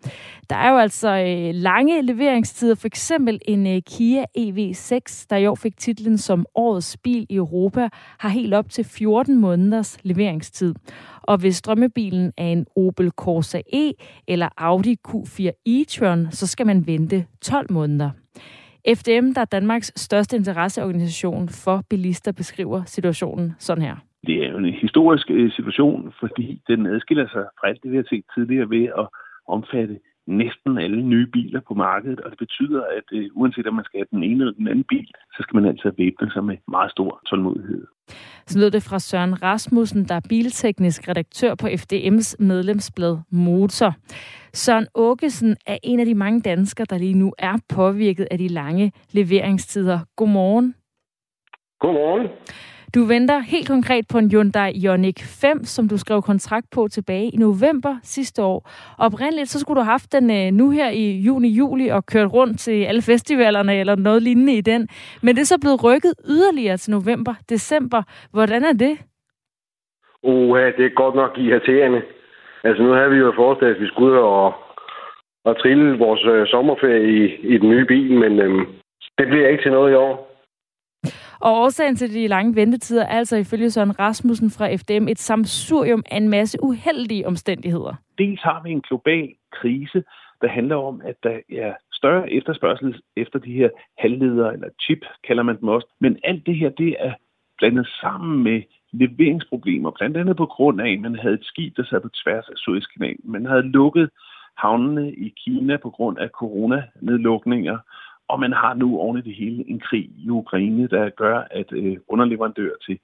Der er jo altså øh, lange leveringstider. For eksempel en øh, Kia EV6, der i år fik titlen som årets bil i Europa, har helt op til 14 måneders leveringstid. Og hvis drømmebilen er en Opel Corsa E eller Audi Q4 e-tron, så skal man vente 12 måneder. FDM, der er Danmarks største interesseorganisation for bilister, beskriver situationen sådan her. Det er jo en historisk øh, situation, fordi den adskiller sig fra alt det, vi har set tidligere ved at omfatte næsten alle nye biler på markedet, og det betyder, at uh, uanset om man skal have den ene eller den anden bil, så skal man altid væbne sig med meget stor tålmodighed. Så lød det fra Søren Rasmussen, der er bilteknisk redaktør på FDM's medlemsblad Motor. Søren Åkesen er en af de mange danskere, der lige nu er påvirket af de lange leveringstider. Godmorgen. Godmorgen. Du venter helt konkret på en Hyundai Ioniq 5, som du skrev kontrakt på tilbage i november sidste år. Oprindeligt så skulle du have haft den øh, nu her i juni-juli og kørt rundt til alle festivalerne eller noget lignende i den. Men det er så blevet rykket yderligere til november-december. Hvordan er det? Uh, det er godt nok irriterende. Altså nu havde vi jo forestillet, at vi skulle ud og, og trille vores øh, sommerferie i, i den nye bil, men øhm, det bliver ikke til noget i år. Og årsagen til de lange ventetider er altså ifølge Søren Rasmussen fra FDM et samsurium af en masse uheldige omstændigheder. Dels har vi en global krise, der handler om, at der er større efterspørgsel efter de her halvledere, eller chip kalder man dem også. Men alt det her, det er blandet sammen med leveringsproblemer, blandt andet på grund af, at man havde et skib, der sad på tværs af Suezkanalen. Man havde lukket havnene i Kina på grund af coronanedlukninger, og man har nu oven i det hele en krig i Ukraine, der gør, at øh, underleverandører til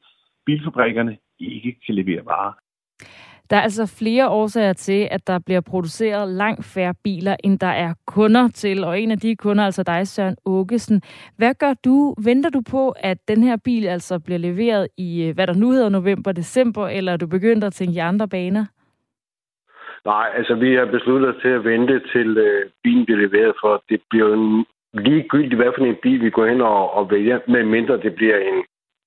bilfabrikkerne ikke kan levere varer. Der er altså flere årsager til, at der bliver produceret langt færre biler, end der er kunder til. Og en af de kunder, altså dig, Søren Åkesen. Hvad gør du? Venter du på, at den her bil altså bliver leveret i, øh, hvad der nu hedder november, december, eller er du begyndt at tænke i andre baner? Nej, altså vi har besluttet os til at vente til øh, bilen bliver leveret, for det bliver en ligegyldigt, hvad for en bil vi går hen og, og vælger, medmindre det bliver en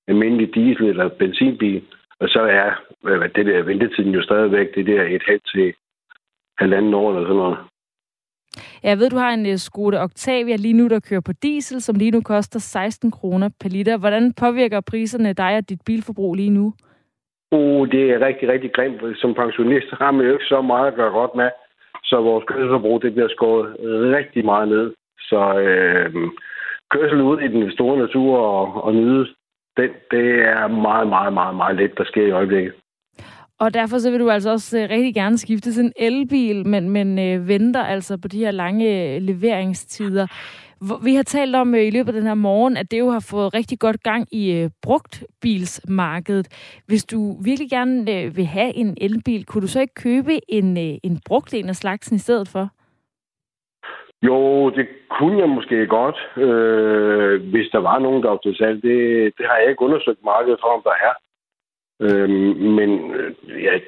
almindelig diesel- eller benzinbil. Og så er hvad, det der ventetiden jo stadigvæk det der et halvt til halvanden år eller sådan noget. Jeg ved, du har en uh, Skoda Octavia lige nu, der kører på diesel, som lige nu koster 16 kroner per liter. Hvordan påvirker priserne dig og dit bilforbrug lige nu? Uh, det er rigtig, rigtig grimt. Som pensionist har man jo ikke så meget at gøre godt med. Så vores kørselsforbrug det bliver skåret rigtig meget ned. Så øh, kørsel ud i den store natur og, og nyde den, det er meget, meget, meget, meget let, der sker i øjeblikket. Og derfor så vil du altså også øh, rigtig gerne skifte til en elbil, men, men øh, venter altså på de her lange øh, leveringstider. Vi har talt om øh, i løbet af den her morgen, at det jo har fået rigtig godt gang i brugtbilsmarkedet. Hvis du virkelig gerne vil have en elbil, kunne du så ikke købe en, en brugt en af slagsen i stedet for? Jo, det kunne jeg måske godt, øh, hvis der var nogen, der var til salg. Det, det har jeg ikke undersøgt markedet for, om der er. Øhm, øh, men jeg,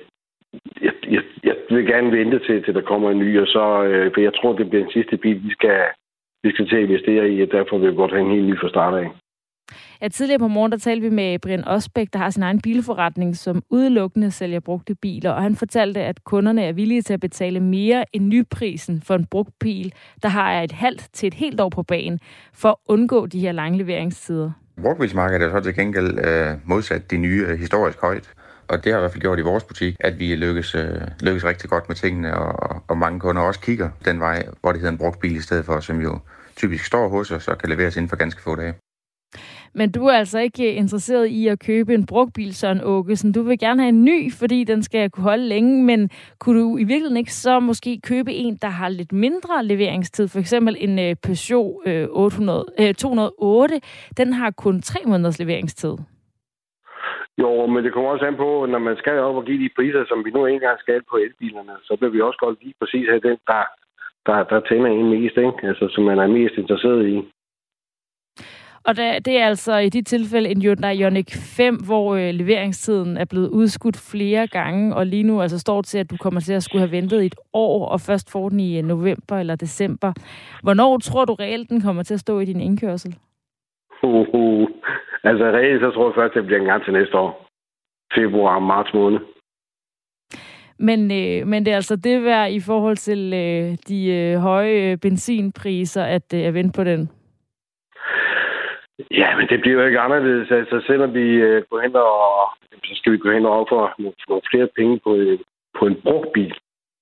ja, jeg, jeg, jeg vil gerne vente til, til der kommer en ny, og så, øh, for jeg tror, det bliver den sidste bil, vi skal, vi skal til at investere i, og derfor vil vi godt have en helt ny fra start af. Ja, tidligere på morgen, der talte vi med Brian Osbæk, der har sin egen bilforretning, som udelukkende sælger brugte biler, og han fortalte, at kunderne er villige til at betale mere end nyprisen for en brugt bil, der har et halvt til et helt år på banen, for at undgå de her lange leveringstider. Brugtbilsmarkedet er så til gengæld øh, modsat de nye øh, historisk højt. Og det har i hvert fald gjort i vores butik, at vi lykkes, øh, lykkes rigtig godt med tingene, og, og mange kunder også kigger den vej, hvor det hedder en brugt bil i stedet for, som jo typisk står hos os og kan leveres inden for ganske få dage. Men du er altså ikke interesseret i at købe en brugtbil, Søren Åkesen. Du vil gerne have en ny, fordi den skal kunne holde længe, men kunne du i virkeligheden ikke så måske købe en, der har lidt mindre leveringstid? For eksempel en øh, Peugeot øh, 800, 208. Øh, den har kun tre måneders leveringstid. Jo, men det kommer også an på, når man skal op og give de priser, som vi nu engang skal på elbilerne, så vil vi også godt lige præcis have den, der, der, der tænder en mest, ikke? Altså, som man er mest interesseret i. Og det er altså i de tilfælde en Hyundai Ioniq 5, hvor øh, leveringstiden er blevet udskudt flere gange, og lige nu altså står til, at du kommer til at skulle have ventet et år, og først får den i øh, november eller december. Hvornår tror du reelt, den kommer til at stå i din indkørsel? Uh, uh. Altså reelt, så tror jeg først, det bliver en gang til næste år. Februar, marts måned. Men, øh, men det er altså det værd i forhold til øh, de øh, høje øh, benzinpriser, at øh, at vente på den? Ja, men det bliver jo ikke anderledes. Altså, selvom vi øh, går hen og... Så skal vi gå hen og for nogle flere penge på, øh, på en brugt bil,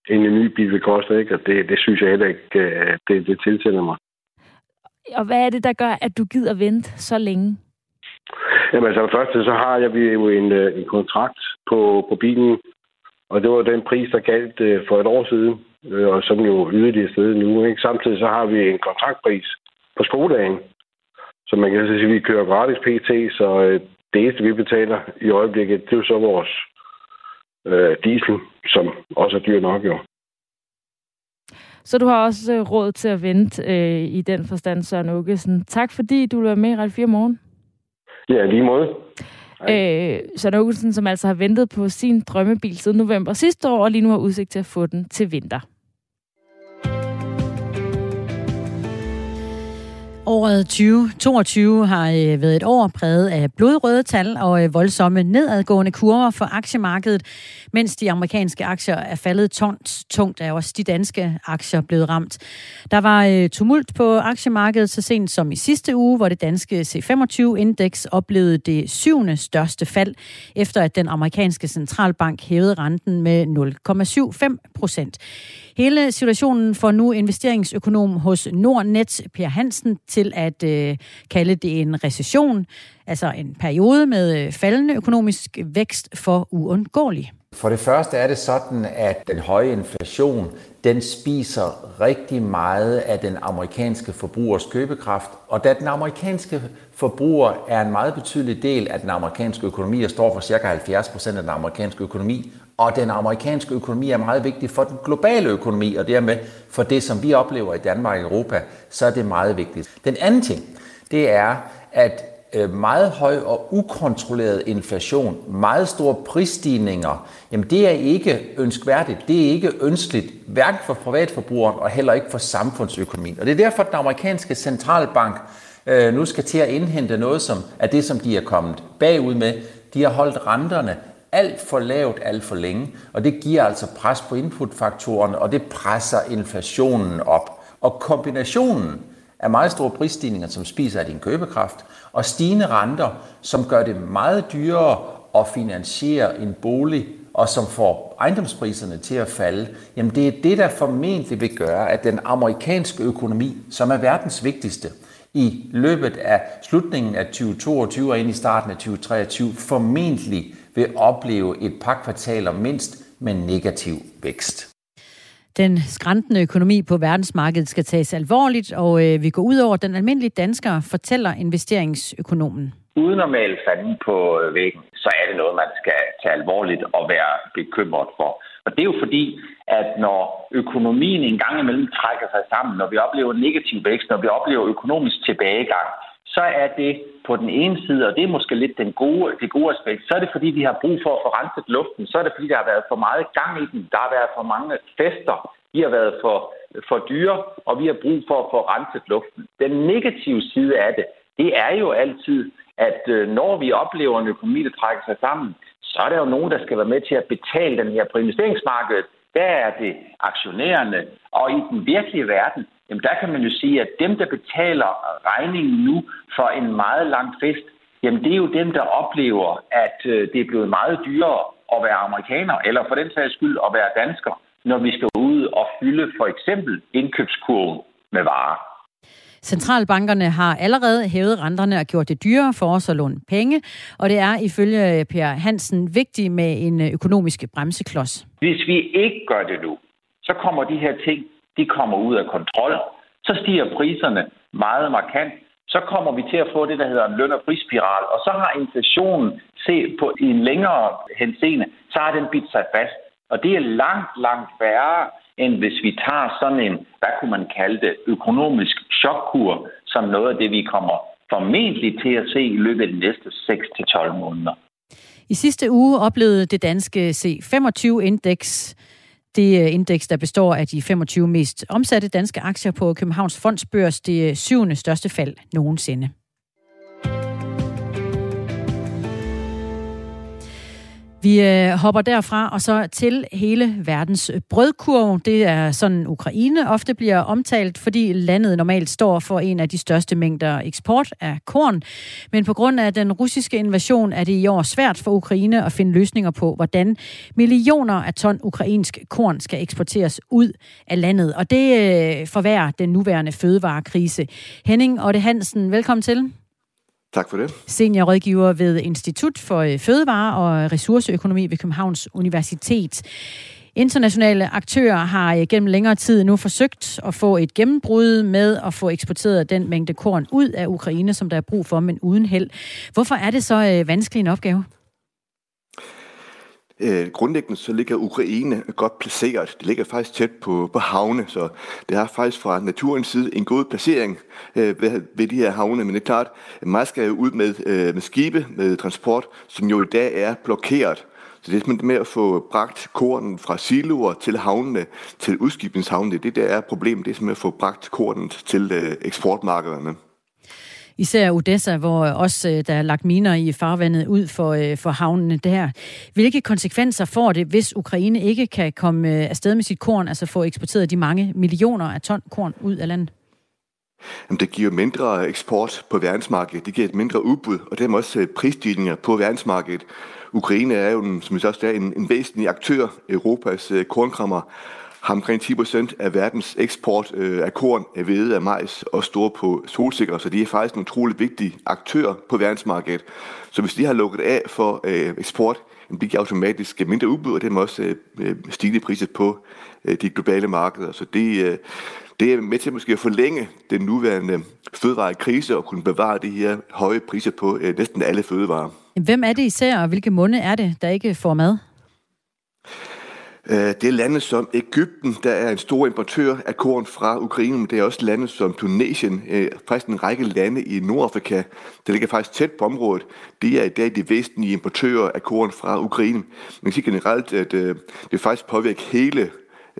end en ny bil vil koste, ikke? Og det, det synes jeg heller ikke, øh, det, det tiltæller mig. Og hvad er det, der gør, at du gider vente så længe? Jamen altså, først så har jeg jo en, en kontrakt på, på bilen, og det var den pris, der galt øh, for et år siden, øh, og som jo yderligere sted nu. Ikke? Samtidig så har vi en kontraktpris på skoledagen, så man kan sige, at vi kører gratis PT, så det eneste, vi betaler i øjeblikket, det er jo så vores øh, diesel, som også er dyr nok jo. Så du har også råd til at vente øh, i den forstand, Søren Åkesen. Tak fordi du var med i Radio 4 morgen. Ja, lige måde. Øh, Søren Åkesen, som altså har ventet på sin drømmebil siden november sidste år, og lige nu har udsigt til at få den til vinter. Året 2022 har øh, været et år præget af blodrøde tal og øh, voldsomme nedadgående kurver for aktiemarkedet. Mens de amerikanske aktier er faldet tons tungt, er også de danske aktier blevet ramt. Der var øh, tumult på aktiemarkedet så sent som i sidste uge, hvor det danske C25-indeks oplevede det syvende største fald, efter at den amerikanske centralbank hævede renten med 0,75 procent. Hele situationen får nu investeringsøkonom hos Nordnet, Per Hansen, til at øh, kalde det en recession, altså en periode med øh, faldende økonomisk vækst for uundgåelig. For det første er det sådan, at den høje inflation, den spiser rigtig meget af den amerikanske forbrugers købekraft. Og da den amerikanske forbruger er en meget betydelig del af den amerikanske økonomi og står for ca. 70% af den amerikanske økonomi, og den amerikanske økonomi er meget vigtig for den globale økonomi, og dermed for det, som vi oplever i Danmark og Europa, så er det meget vigtigt. Den anden ting, det er, at øh, meget høj og ukontrolleret inflation, meget store prisstigninger, jamen det er ikke ønskværdigt, det er ikke ønskeligt, hverken for privatforbrugeren og heller ikke for samfundsøkonomien. Og det er derfor, at den amerikanske centralbank øh, nu skal til at indhente noget som af det, som de er kommet bagud med. De har holdt renterne alt for lavt alt for længe, og det giver altså pres på inputfaktorerne, og det presser inflationen op. Og kombinationen af meget store prisstigninger, som spiser af din købekraft, og stigende renter, som gør det meget dyrere at finansiere en bolig, og som får ejendomspriserne til at falde, jamen det er det, der formentlig vil gøre, at den amerikanske økonomi, som er verdens vigtigste, i løbet af slutningen af 2022 og ind i starten af 2023 formentlig vil opleve et par kvartaler mindst med negativ vækst. Den skræntende økonomi på verdensmarkedet skal tages alvorligt, og øh, vi går ud over den almindelige dansker, fortæller investeringsøkonomen. Uden at male fanden på øh, væggen, så er det noget, man skal tage alvorligt og være bekymret for. Og det er jo fordi, at når økonomien en gang imellem trækker sig sammen, når vi oplever negativ vækst, når vi oplever økonomisk tilbagegang, så er det på den ene side, og det er måske lidt den gode, det gode aspekt, så er det fordi, vi har brug for at få renset luften, så er det fordi, der har været for meget gang i den, der har været for mange fester, de har været for, for dyre, og vi har brug for at få renset luften. Den negative side af det, det er jo altid, at øh, når vi oplever en økonomi, der trækker sig sammen, så er der jo nogen, der skal være med til at betale den her på investeringsmarkedet. Der er det aktionærerne. Og i den virkelige verden, jamen der kan man jo sige, at dem, der betaler regningen nu for en meget lang fest, jamen det er jo dem, der oplever, at øh, det er blevet meget dyrere at være amerikaner, eller for den sags skyld at være dansker, når vi skal ud og fylde for eksempel indkøbskurven med varer. Centralbankerne har allerede hævet renterne og gjort det dyrere for os at låne penge, og det er ifølge Per Hansen vigtigt med en økonomisk bremseklods. Hvis vi ikke gør det nu, så kommer de her ting, de kommer ud af kontrol. Så stiger priserne meget markant. Så kommer vi til at få det, der hedder en løn- og prisspiral. Og så har inflationen set på i en længere henseende, så har den bidt sig fast. Og det er langt, langt værre, end hvis vi tager sådan en, hvad kunne man kalde det, økonomisk chokkur, som noget af det, vi kommer formentlig til at se i løbet af de næste 6-12 måneder. I sidste uge oplevede det danske C25-indeks, det øh, indeks, der består af de 25 mest omsatte danske aktier på Københavns Fondsbørs, det øh, syvende største fald nogensinde. Vi øh, hopper derfra og så til hele verdens brødkurv. Det er sådan, Ukraine ofte bliver omtalt, fordi landet normalt står for en af de største mængder eksport af korn. Men på grund af den russiske invasion er det i år svært for Ukraine at finde løsninger på, hvordan millioner af ton ukrainsk korn skal eksporteres ud af landet. Og det øh, forværrer den nuværende fødevarekrise. Henning Otte Hansen, velkommen til. Tak for det. Seniorrådgiver ved Institut for øh, Fødevare og Ressourceøkonomi ved Københavns Universitet. Internationale aktører har øh, gennem længere tid nu forsøgt at få et gennembrud med at få eksporteret den mængde korn ud af Ukraine, som der er brug for, men uden held. Hvorfor er det så øh, vanskelig en opgave? Øh, grundlæggende så ligger Ukraine godt placeret. Det ligger faktisk tæt på, på havne, så det har faktisk fra naturens side en god placering øh, ved, ved de her havne. Men det er klart, at meget skal jo ud med, øh, med skibe, med transport, som jo i dag er blokeret. Så det er simpelthen med at få bragt kornen fra siloer til havnene, til udskibningshavnene. Det der er problemet, det er simpelthen at få bragt kornen til øh, eksportmarkederne. Især Odessa, hvor også øh, der er lagt miner i farvandet ud for, øh, for havnene der. Hvilke konsekvenser får det, hvis Ukraine ikke kan komme øh, afsted med sit korn, altså få eksporteret de mange millioner af ton korn ud af landet? Jamen, det giver mindre eksport på verdensmarkedet, det giver et mindre udbud, og dermed også prisstigninger på verdensmarkedet. Ukraine er jo, som vi også er, en, en væsentlig aktør, Europas kornkrammer, har omkring 10% af verdens eksport øh, af korn, af hvede, af majs og store på solsikker, så de er faktisk en utrolig vigtig aktør på verdensmarkedet. Så hvis de har lukket af for øh, eksport, det giver automatisk mindre udbud, og det er også øh, øh, stigende priser på øh, de globale markeder. Så det, øh, det er med til måske at forlænge den nuværende fødevarekrise og kunne bevare de her høje priser på øh, næsten alle fødevarer. Hvem er det især, og hvilke munde er det, der ikke får mad? Øh, det er lande som Ægypten, der er en stor importør af korn fra Ukraine, men det er også lande som Tunesien, øh, faktisk en række lande i Nordafrika, der ligger faktisk tæt på området. De er i dag de væsentlige importører af korn fra Ukraine. Man kan sige generelt, at øh, det faktisk påvirker hele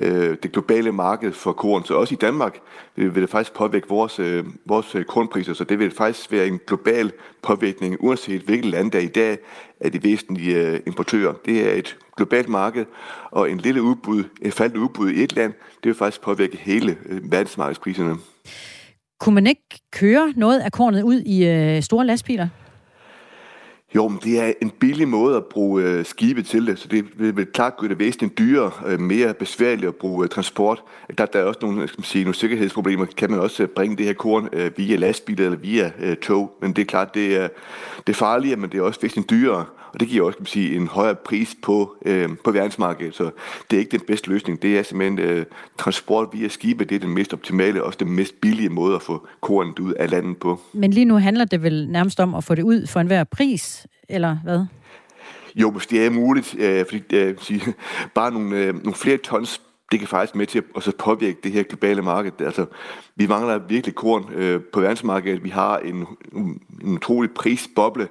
Øh, det globale marked for korn. Så også i Danmark øh, vil det faktisk påvirke vores, øh, vores kornpriser, så det vil faktisk være en global påvirkning, uanset hvilket land der i dag er de væsentlige importører. Det er et globalt marked, og en lille udbud, et faldt udbud i et land, det vil faktisk påvirke hele verdensmarkedspriserne. Kunne man ikke køre noget af kornet ud i øh, store lastbiler? Jo, men det er en billig måde at bruge øh, skibe til det, så det vil, vil klart gøre det væsentligt dyrere, øh, mere besværligt at bruge øh, transport. Der, der er også nogle, skal man sige, nogle sikkerhedsproblemer. Kan man også øh, bringe det her korn øh, via lastbiler eller via øh, tog? Men det er klart, det er, det er farligere, men det er også væsentligt dyrere. Og det giver også kan man sige, en højere pris på, øh, på verdensmarkedet. Så det er ikke den bedste løsning. Det er simpelthen øh, transport via skibe, det er den mest optimale og også den mest billige måde at få kornet ud af landet på. Men lige nu handler det vel nærmest om at få det ud for enhver pris, eller hvad? Jo, hvis det er muligt, øh, fordi øh, sige, bare nogle, øh, nogle flere tons det kan faktisk med til at også påvirke det her globale marked. Altså, vi mangler virkelig korn øh, på verdensmarkedet. Vi har en, en utrolig prisboble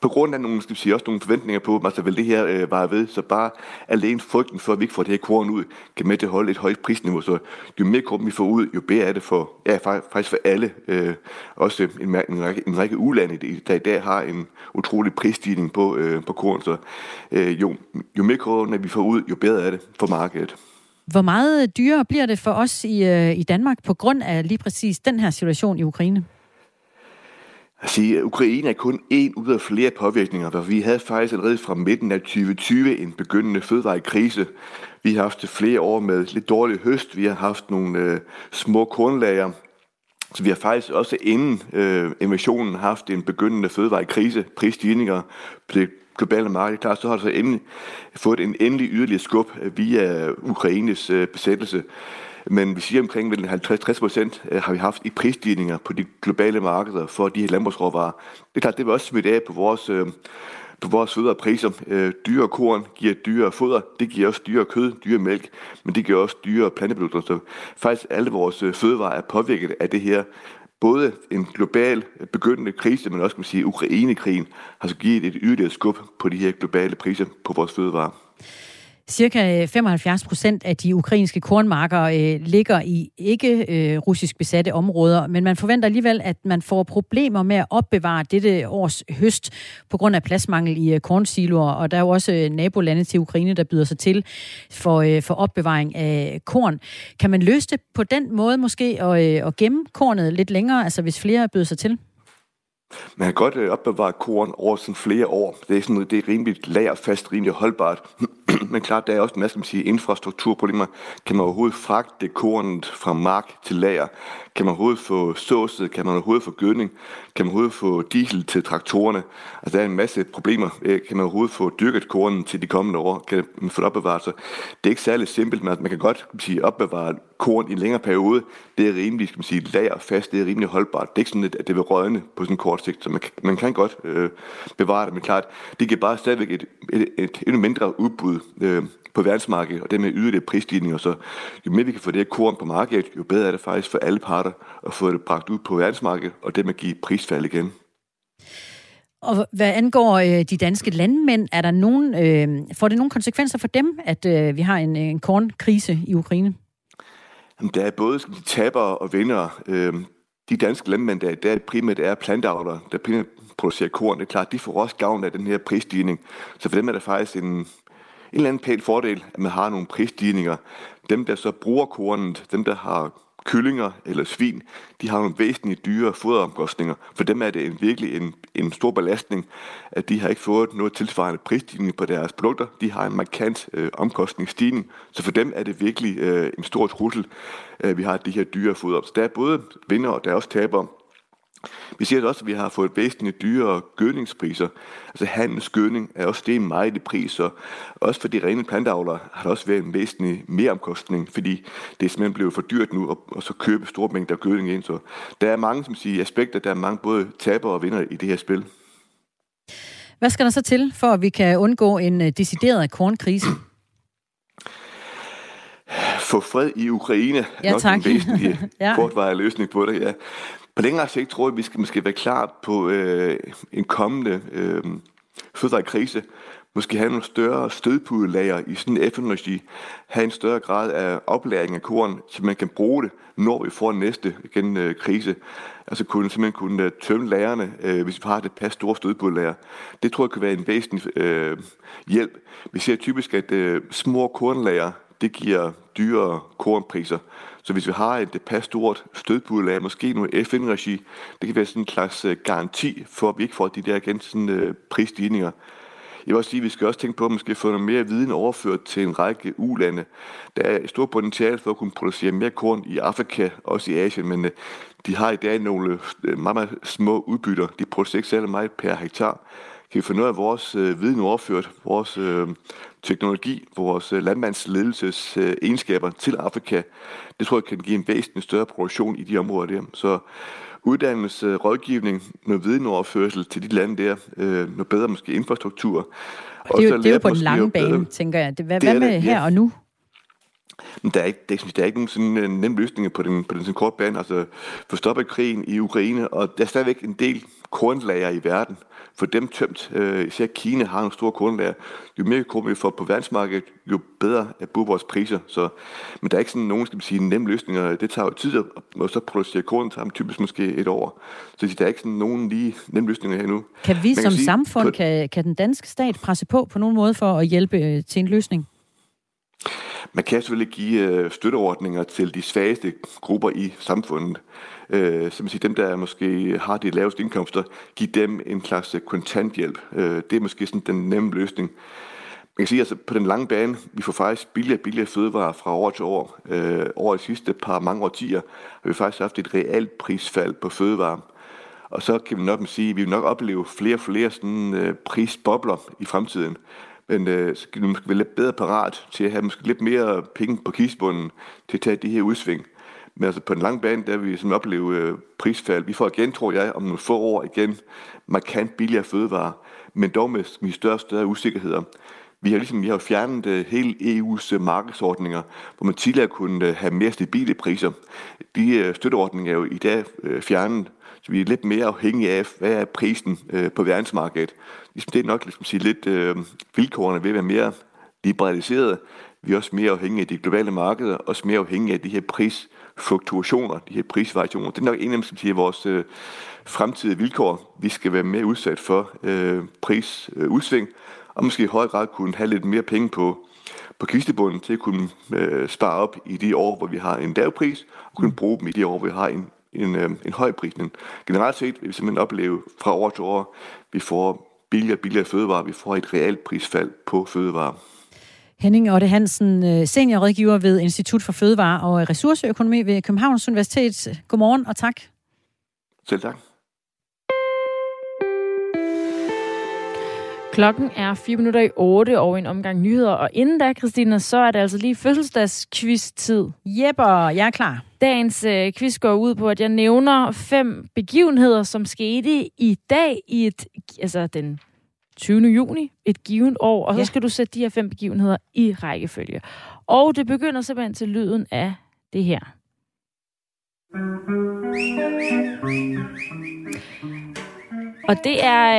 på grund af nogle, skal vi sige, også nogle forventninger på, altså vil det her øh, vare ved. Så bare alene frygten for, at vi ikke får det her korn ud, kan med til at holde et højt prisniveau. Så jo mere korn vi får ud, jo bedre er det for, ja, faktisk for alle. Øh, også en, en, række, en række ulande, der i dag har en utrolig prisstigning på, øh, på korn. Så øh, jo, jo mere korn vi får ud, jo bedre er det for markedet. Hvor meget dyrere bliver det for os i, øh, i Danmark på grund af lige præcis den her situation i Ukraine? Altså, Ukraine er kun en ud af flere påvirkninger, for vi havde faktisk allerede fra midten af 2020 en begyndende fødevarekrise. Vi har haft flere år med lidt dårlig høst, vi har haft nogle øh, små kornlager, så vi har faktisk også inden øh, invasionen haft en begyndende fødevarekrise, prisstigninger på globale marked. Klar, så har det så endelig fået en endelig yderligere skub øh, via Ukraines øh, besættelse. Men vi siger omkring 50-60 procent øh, har vi haft i prisstigninger på de globale markeder for de her landbrugsråvarer. Det er klart, det vil også smitte af på vores, på vores fødevarepriser. Dyre korn giver dyre foder, det giver også dyre kød, dyre mælk, men det giver også dyre planteprodukter. Så faktisk alle vores fødevarer er påvirket af det her både en global begyndende krise, men også kan man sige, Ukraine-krigen har så givet et yderligere skub på de her globale priser på vores fødevarer. Cirka øh, 75 procent af de ukrainske kornmarker øh, ligger i ikke-russisk øh, besatte områder, men man forventer alligevel, at man får problemer med at opbevare dette års høst på grund af pladsmangel i øh, kornsiloer, og der er jo også øh, nabolande til Ukraine, der byder sig til for, øh, for opbevaring af korn. Kan man løse det på den måde måske, og, øh, og gemme kornet lidt længere, altså hvis flere byder sig til? Man kan godt øh, opbevare korn over sådan flere år. Det er, sådan, det er rimelig lagerfast, rimelig holdbart. Men klart, der er også en masse man siger, infrastrukturproblemer. Kan man overhovedet fragte kornet fra mark til lager? Kan man overhovedet få såset? Kan man overhovedet få gødning? Kan man overhovedet få diesel til traktorerne? Altså, der er en masse problemer. Øh, kan man overhovedet få dyrket kornen til de kommende år? Kan man få det opbevaret? Så det er ikke særlig simpelt, men man kan godt kan sige, opbevare korn i en længere periode. Det er rimelig skal man sige, lager fast. Det er rimelig holdbart. Det er ikke sådan, at det vil rådne på sådan en kort sigt. Så man, man kan godt øh, bevare det, men klart, det giver bare stadigvæk et, et, et endnu mindre udbud øh, på verdensmarkedet, og det med yderligere prisstigninger. Så jo mere vi kan få det her korn på markedet, jo bedre er det faktisk for alle parter at få det bragt ud på verdensmarkedet, og det med at give prisfald igen. Og hvad angår øh, de danske landmænd, er der nogen, øh, får det nogle konsekvenser for dem, at øh, vi har en, en kornkrise i Ukraine? Jamen, der er både sige, tabere og vindere. Øh, de danske landmænd, der, der primært er plantavlere, der primært producerer korn, det er klart, de får også gavn af den her prisstigning. Så for dem er det faktisk en, en eller anden pæn fordel, at man har nogle prisstigninger. Dem, der så bruger kornet, dem, der har kyllinger eller svin, de har nogle væsentligt dyre foderomkostninger. For dem er det en, virkelig en, en stor belastning, at de har ikke fået noget tilsvarende prisstigning på deres produkter. De har en markant øh, omkostningsstigning, så for dem er det virkelig øh, en stor trussel, at vi har de her dyre foder. Så der er både vinder og der er også tabere. Vi ser også, at vi har fået væsentligt dyrere gødningspriser. Altså handelsgødning er også det meget i priser. også for de rene planteavlere har der også været en væsentlig mere omkostning, fordi det er simpelthen blevet for dyrt nu at, at så købe store mængder gødning ind. Så der er mange som siger, aspekter, der er mange både tabere og vinder i det her spil. Hvad skal der så til, for at vi kan undgå en øh, decideret kornkrise? Få fred i Ukraine. Ja, tak. Nok en væsentlig ja. kortvarig løsning på det, ja. På længere sigt tror jeg, at vi skal måske være klar på øh, en kommende øh, fødevarekrise. Måske have nogle større stødpudelager i sådan en FN-regi. Have en større grad af oplæring af korn, så man kan bruge det, når vi får næste igen, øh, krise. Altså kunne, simpelthen kunne uh, tømme lærerne, øh, hvis vi har det pas store stødpudelager. Det tror jeg kan være en væsentlig øh, hjælp. Vi ser typisk, at øh, små kornlager, det giver dyre kornpriser. Så hvis vi har et pas stort stødbudlag, måske noget FN-regi, det kan være sådan en slags øh, garanti for, at vi ikke får de der igen sådan, øh, prisstigninger. Jeg vil også sige, at vi skal også tænke på, at man skal få noget mere viden overført til en række ulande. Der er et stort potentiale for at kunne producere mere korn i Afrika, også i Asien, men øh, de har i dag nogle øh, meget, meget små udbytter. De producerer ikke særlig meget per hektar. Kan vi få noget af vores øh, viden overført, vores øh, teknologi, vores øh, landmandsledelses øh, egenskaber til Afrika, det tror jeg kan give en væsentlig større produktion i de områder der. Så uddannelse, rådgivning, noget videnoverførsel til de lande der, øh, noget bedre måske infrastruktur. Og det er jo, det er jo på den lange bane, bedre. tænker jeg. Hvad, det hvad med det, her ja. og nu? Men der er ikke, der, der er ikke nogen sådan uh, nem løsning på den, på den sådan korte bane. Altså, få stoppet krigen i Ukraine, og der er stadigvæk en del kornlager i verden. For dem tømt. Uh, især Kina har nogle store kornlager. Jo mere korn vi får på verdensmarkedet, jo bedre er vores priser. Så, men der er ikke sådan nogen, skal man sige, nem løsninger. Det tager jo tid, at, og så producere korn tager typisk måske et år. Så der er ikke sådan nogen lige nem løsninger her nu. Kan vi som sige, samfund, på, kan, kan den danske stat presse på på nogen måde for at hjælpe øh, til en løsning? Man kan selvfølgelig give øh, støtteordninger til de svageste grupper i samfundet. Øh, så man siger, dem, der måske har de laveste indkomster, give dem en klasse øh, kontanthjælp. Øh, det er måske sådan den nemme løsning. Man kan sige, altså på den lange bane, vi får faktisk billigere og billigere fødevarer fra år til år. Øh, over de sidste par mange årtier har vi faktisk haft et realt prisfald på fødevarer. Og så kan vi nok sige, at vi vil nok opleve flere og flere sådan, øh, prisbobler i fremtiden. Men øh, så skal vi måske være lidt bedre parat til at have måske lidt mere penge på kisbunden til at tage de her udsving. Men altså på den lange bane, der vil vi sådan opleve øh, prisfald. Vi får igen, tror jeg, om nogle få år igen, markant billigere fødevarer, men dog med, med større og større usikkerheder. Vi har ligesom vi har fjernet uh, hele EU's uh, øh, markedsordninger, hvor man tidligere kunne uh, have mere stabile priser. De uh, støtteordninger er jo i dag uh, fjernet, så vi er lidt mere afhængige af, hvad er prisen uh, på verdensmarkedet. Ligesom det er nok ligesom sige, lidt uh, vilkårene ved at være mere liberaliseret. Vi er også mere afhængige af de globale markeder, og også mere afhængige af de her fluktuationer, de her prisvariationer. Det er nok en af dem, som siger, vores øh, fremtidige vilkår. Vi skal være mere udsat for øh, prisudsving, øh, og måske i høj grad kunne have lidt mere penge på, på kistebunden til at kunne øh, spare op i de år, hvor vi har en lav pris, og kunne bruge dem i de år, hvor vi har en, en, øh, en høj pris. Men generelt set vil vi simpelthen opleve fra år til år, vi får billigere og billigere fødevarer, vi får et reelt prisfald på fødevarer. Henning Otte Hansen, øh, seniorrådgiver ved Institut for Fødevare og Ressourceøkonomi ved Københavns Universitet. Godmorgen og tak. Selv tak. Klokken er 4 minutter i 8 og en omgang nyheder. Og inden da, Christina, så er det altså lige fødselsdags-quiz-tid. Jepper, jeg er klar. Dagens øh, quiz går ud på, at jeg nævner fem begivenheder, som skete i dag i et, altså den 20. juni, et givet år. Og så skal du sætte de her fem begivenheder i rækkefølge. Og det begynder simpelthen til lyden af det her. Og det er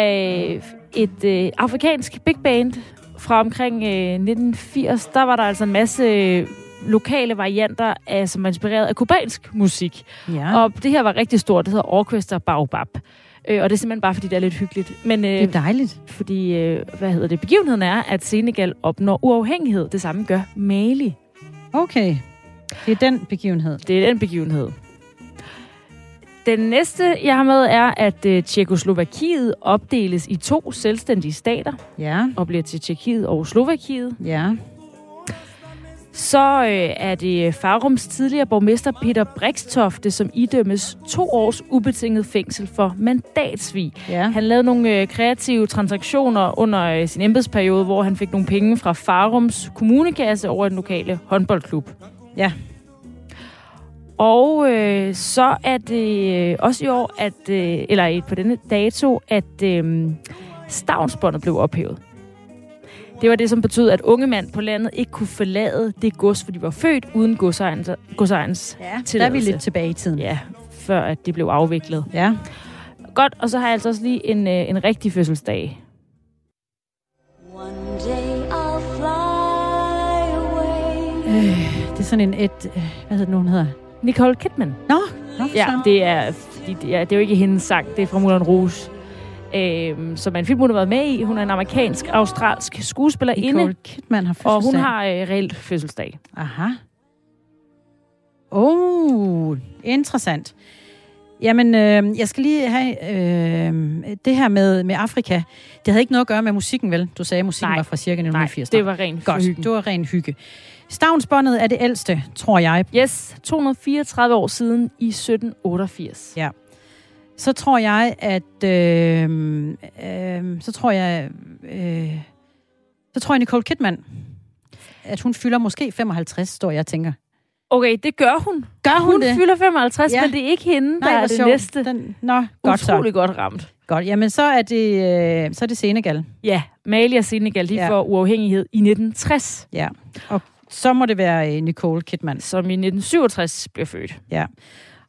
øh, et øh, afrikansk big band fra omkring øh, 1980. Der var der altså en masse øh, lokale varianter, af, som er inspireret af kubansk musik. Ja. Og det her var rigtig stort. Det hedder Orchestra Baobab. Øh, og det er simpelthen bare, fordi det er lidt hyggeligt. Men, øh, det er dejligt. Fordi, øh, hvad hedder det, begivenheden er, at Senegal opnår uafhængighed. Det samme gør Mali. Okay. Det er den begivenhed. Det er den begivenhed. Den næste, jeg har med, er, at øh, Tjekoslovakiet opdeles i to selvstændige stater. Ja. Og bliver til Tjekkiet og Slovakiet. Ja. Så øh, er det Farums tidligere borgmester Peter Brikstofte, som idømmes to års ubetinget fængsel for mandatsvig. Ja. Han lavede nogle øh, kreative transaktioner under øh, sin embedsperiode, hvor han fik nogle penge fra Farums kommunekasse over den lokale håndboldklub. Ja. Og øh, så er det øh, også i år, at, øh, eller på denne dato, at øh, stavnsbåndet blev ophævet. Det var det, som betød, at unge mand på landet ikke kunne forlade det gods, hvor de var født, uden godsejernes, godsejernes ja, der er vi lidt tilbage i tiden. Ja, før at det blev afviklet. Ja. Godt, og så har jeg altså også lige en, øh, en rigtig fødselsdag. One day I'll fly away. Øh, det er sådan en et... Øh, hvad hedder det nu, hun hedder? Nicole Kidman. Nå, nå Ja, det er, fordi det, er, det er jo ikke hendes sang, det er fra Moulin Rouge. Øhm, som er en film, hun har været med i. Hun er en amerikansk-australsk skuespillerinde. Nicole Kidman har fødselsdag. Og hun har øh, reelt fødselsdag. Aha. Oh, interessant. Jamen, øh, jeg skal lige have øh, det her med, med Afrika. Det havde ikke noget at gøre med musikken, vel? Du sagde, at musikken Nej. var fra cirka 1980. Nej, det var ren Godt, hygge. det var ren hygge. Stavnsbåndet er det ældste, tror jeg. Yes, 234 år siden i 1788. Ja. Så tror jeg, at... Øh, øh, så tror jeg... Øh, så tror jeg, Nicole Kidman, at hun fylder måske 55, står jeg og tænker. Okay, det gør hun. Gør hun, hun det? fylder 55, Ja. men det er ikke hende, Nej, der er det sjovt. næste. Den, nå, godt så. Utrolig godt ramt. Godt, jamen så er det, så er det Senegal. Ja, Mali og Senegal, de Ja. ja. får uafhængighed i 1960. Ja, og Så må det være øh, Nicole Kidman. Som i 1967 blev født. Ja.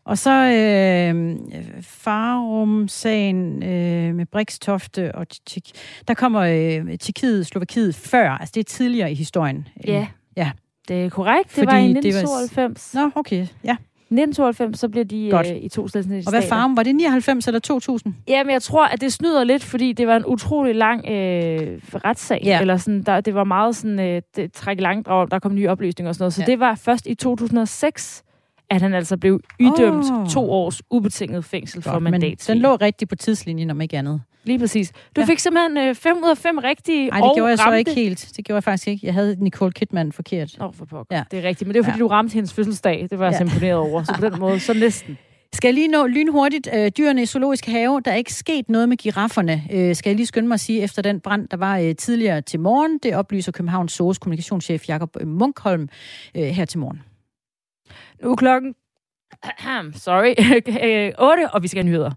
Og så øh, Farum-sagen øh, med Brikstofte og Tjek- der kommer øh, Tjekkiet, Slovakiet før. Altså det er tidligere i historien. Ja. Ja. Det er korrekt. Det Fordi var i det var- 1992. Nå, okay. Ja. 1992, så blev de Godt. øh, i to selvstændige Og hvad farven? Var det 99 eller 2000? Jamen, jeg tror, at det snyder lidt, fordi det var en utrolig lang øh, retssag. Ja. Eller sådan, der, det var meget sådan, øh, det træk i langdrag, der kom nye oplysninger og sådan noget. Så Ja. det var først i 2006, at han altså blev idømt oh. to års ubetinget fængsel for Godt, men mandatsvig. den lå rigtigt på tidslinjen, om ikke andet. Lige præcis. Du Ja. fik simpelthen øh, fem ud af fem rigtige, Nej, det gjorde jeg så ramte... ikke helt. Det gjorde jeg faktisk ikke. Jeg havde Nicole Kidman forkert. Nå, for pokker. Ja. Det er rigtigt, men det var fordi, Ja. du ramte hendes fødselsdag. Det var jeg Ja. så imponeret over. Så på den måde, så næsten. Skal jeg lige nå lynhurtigt øh, dyrene i zoologisk have? Der er ikke sket noget med girafferne, øh, skal jeg lige skynde mig at sige, efter den brand, der var øh, tidligere til morgen. Det oplyser Københavns Zoos kommunikationschef Jakob Munkholm øh, her til morgen. Nu er klokken... Sorry. Øh, 8, og vi skal have nyheder.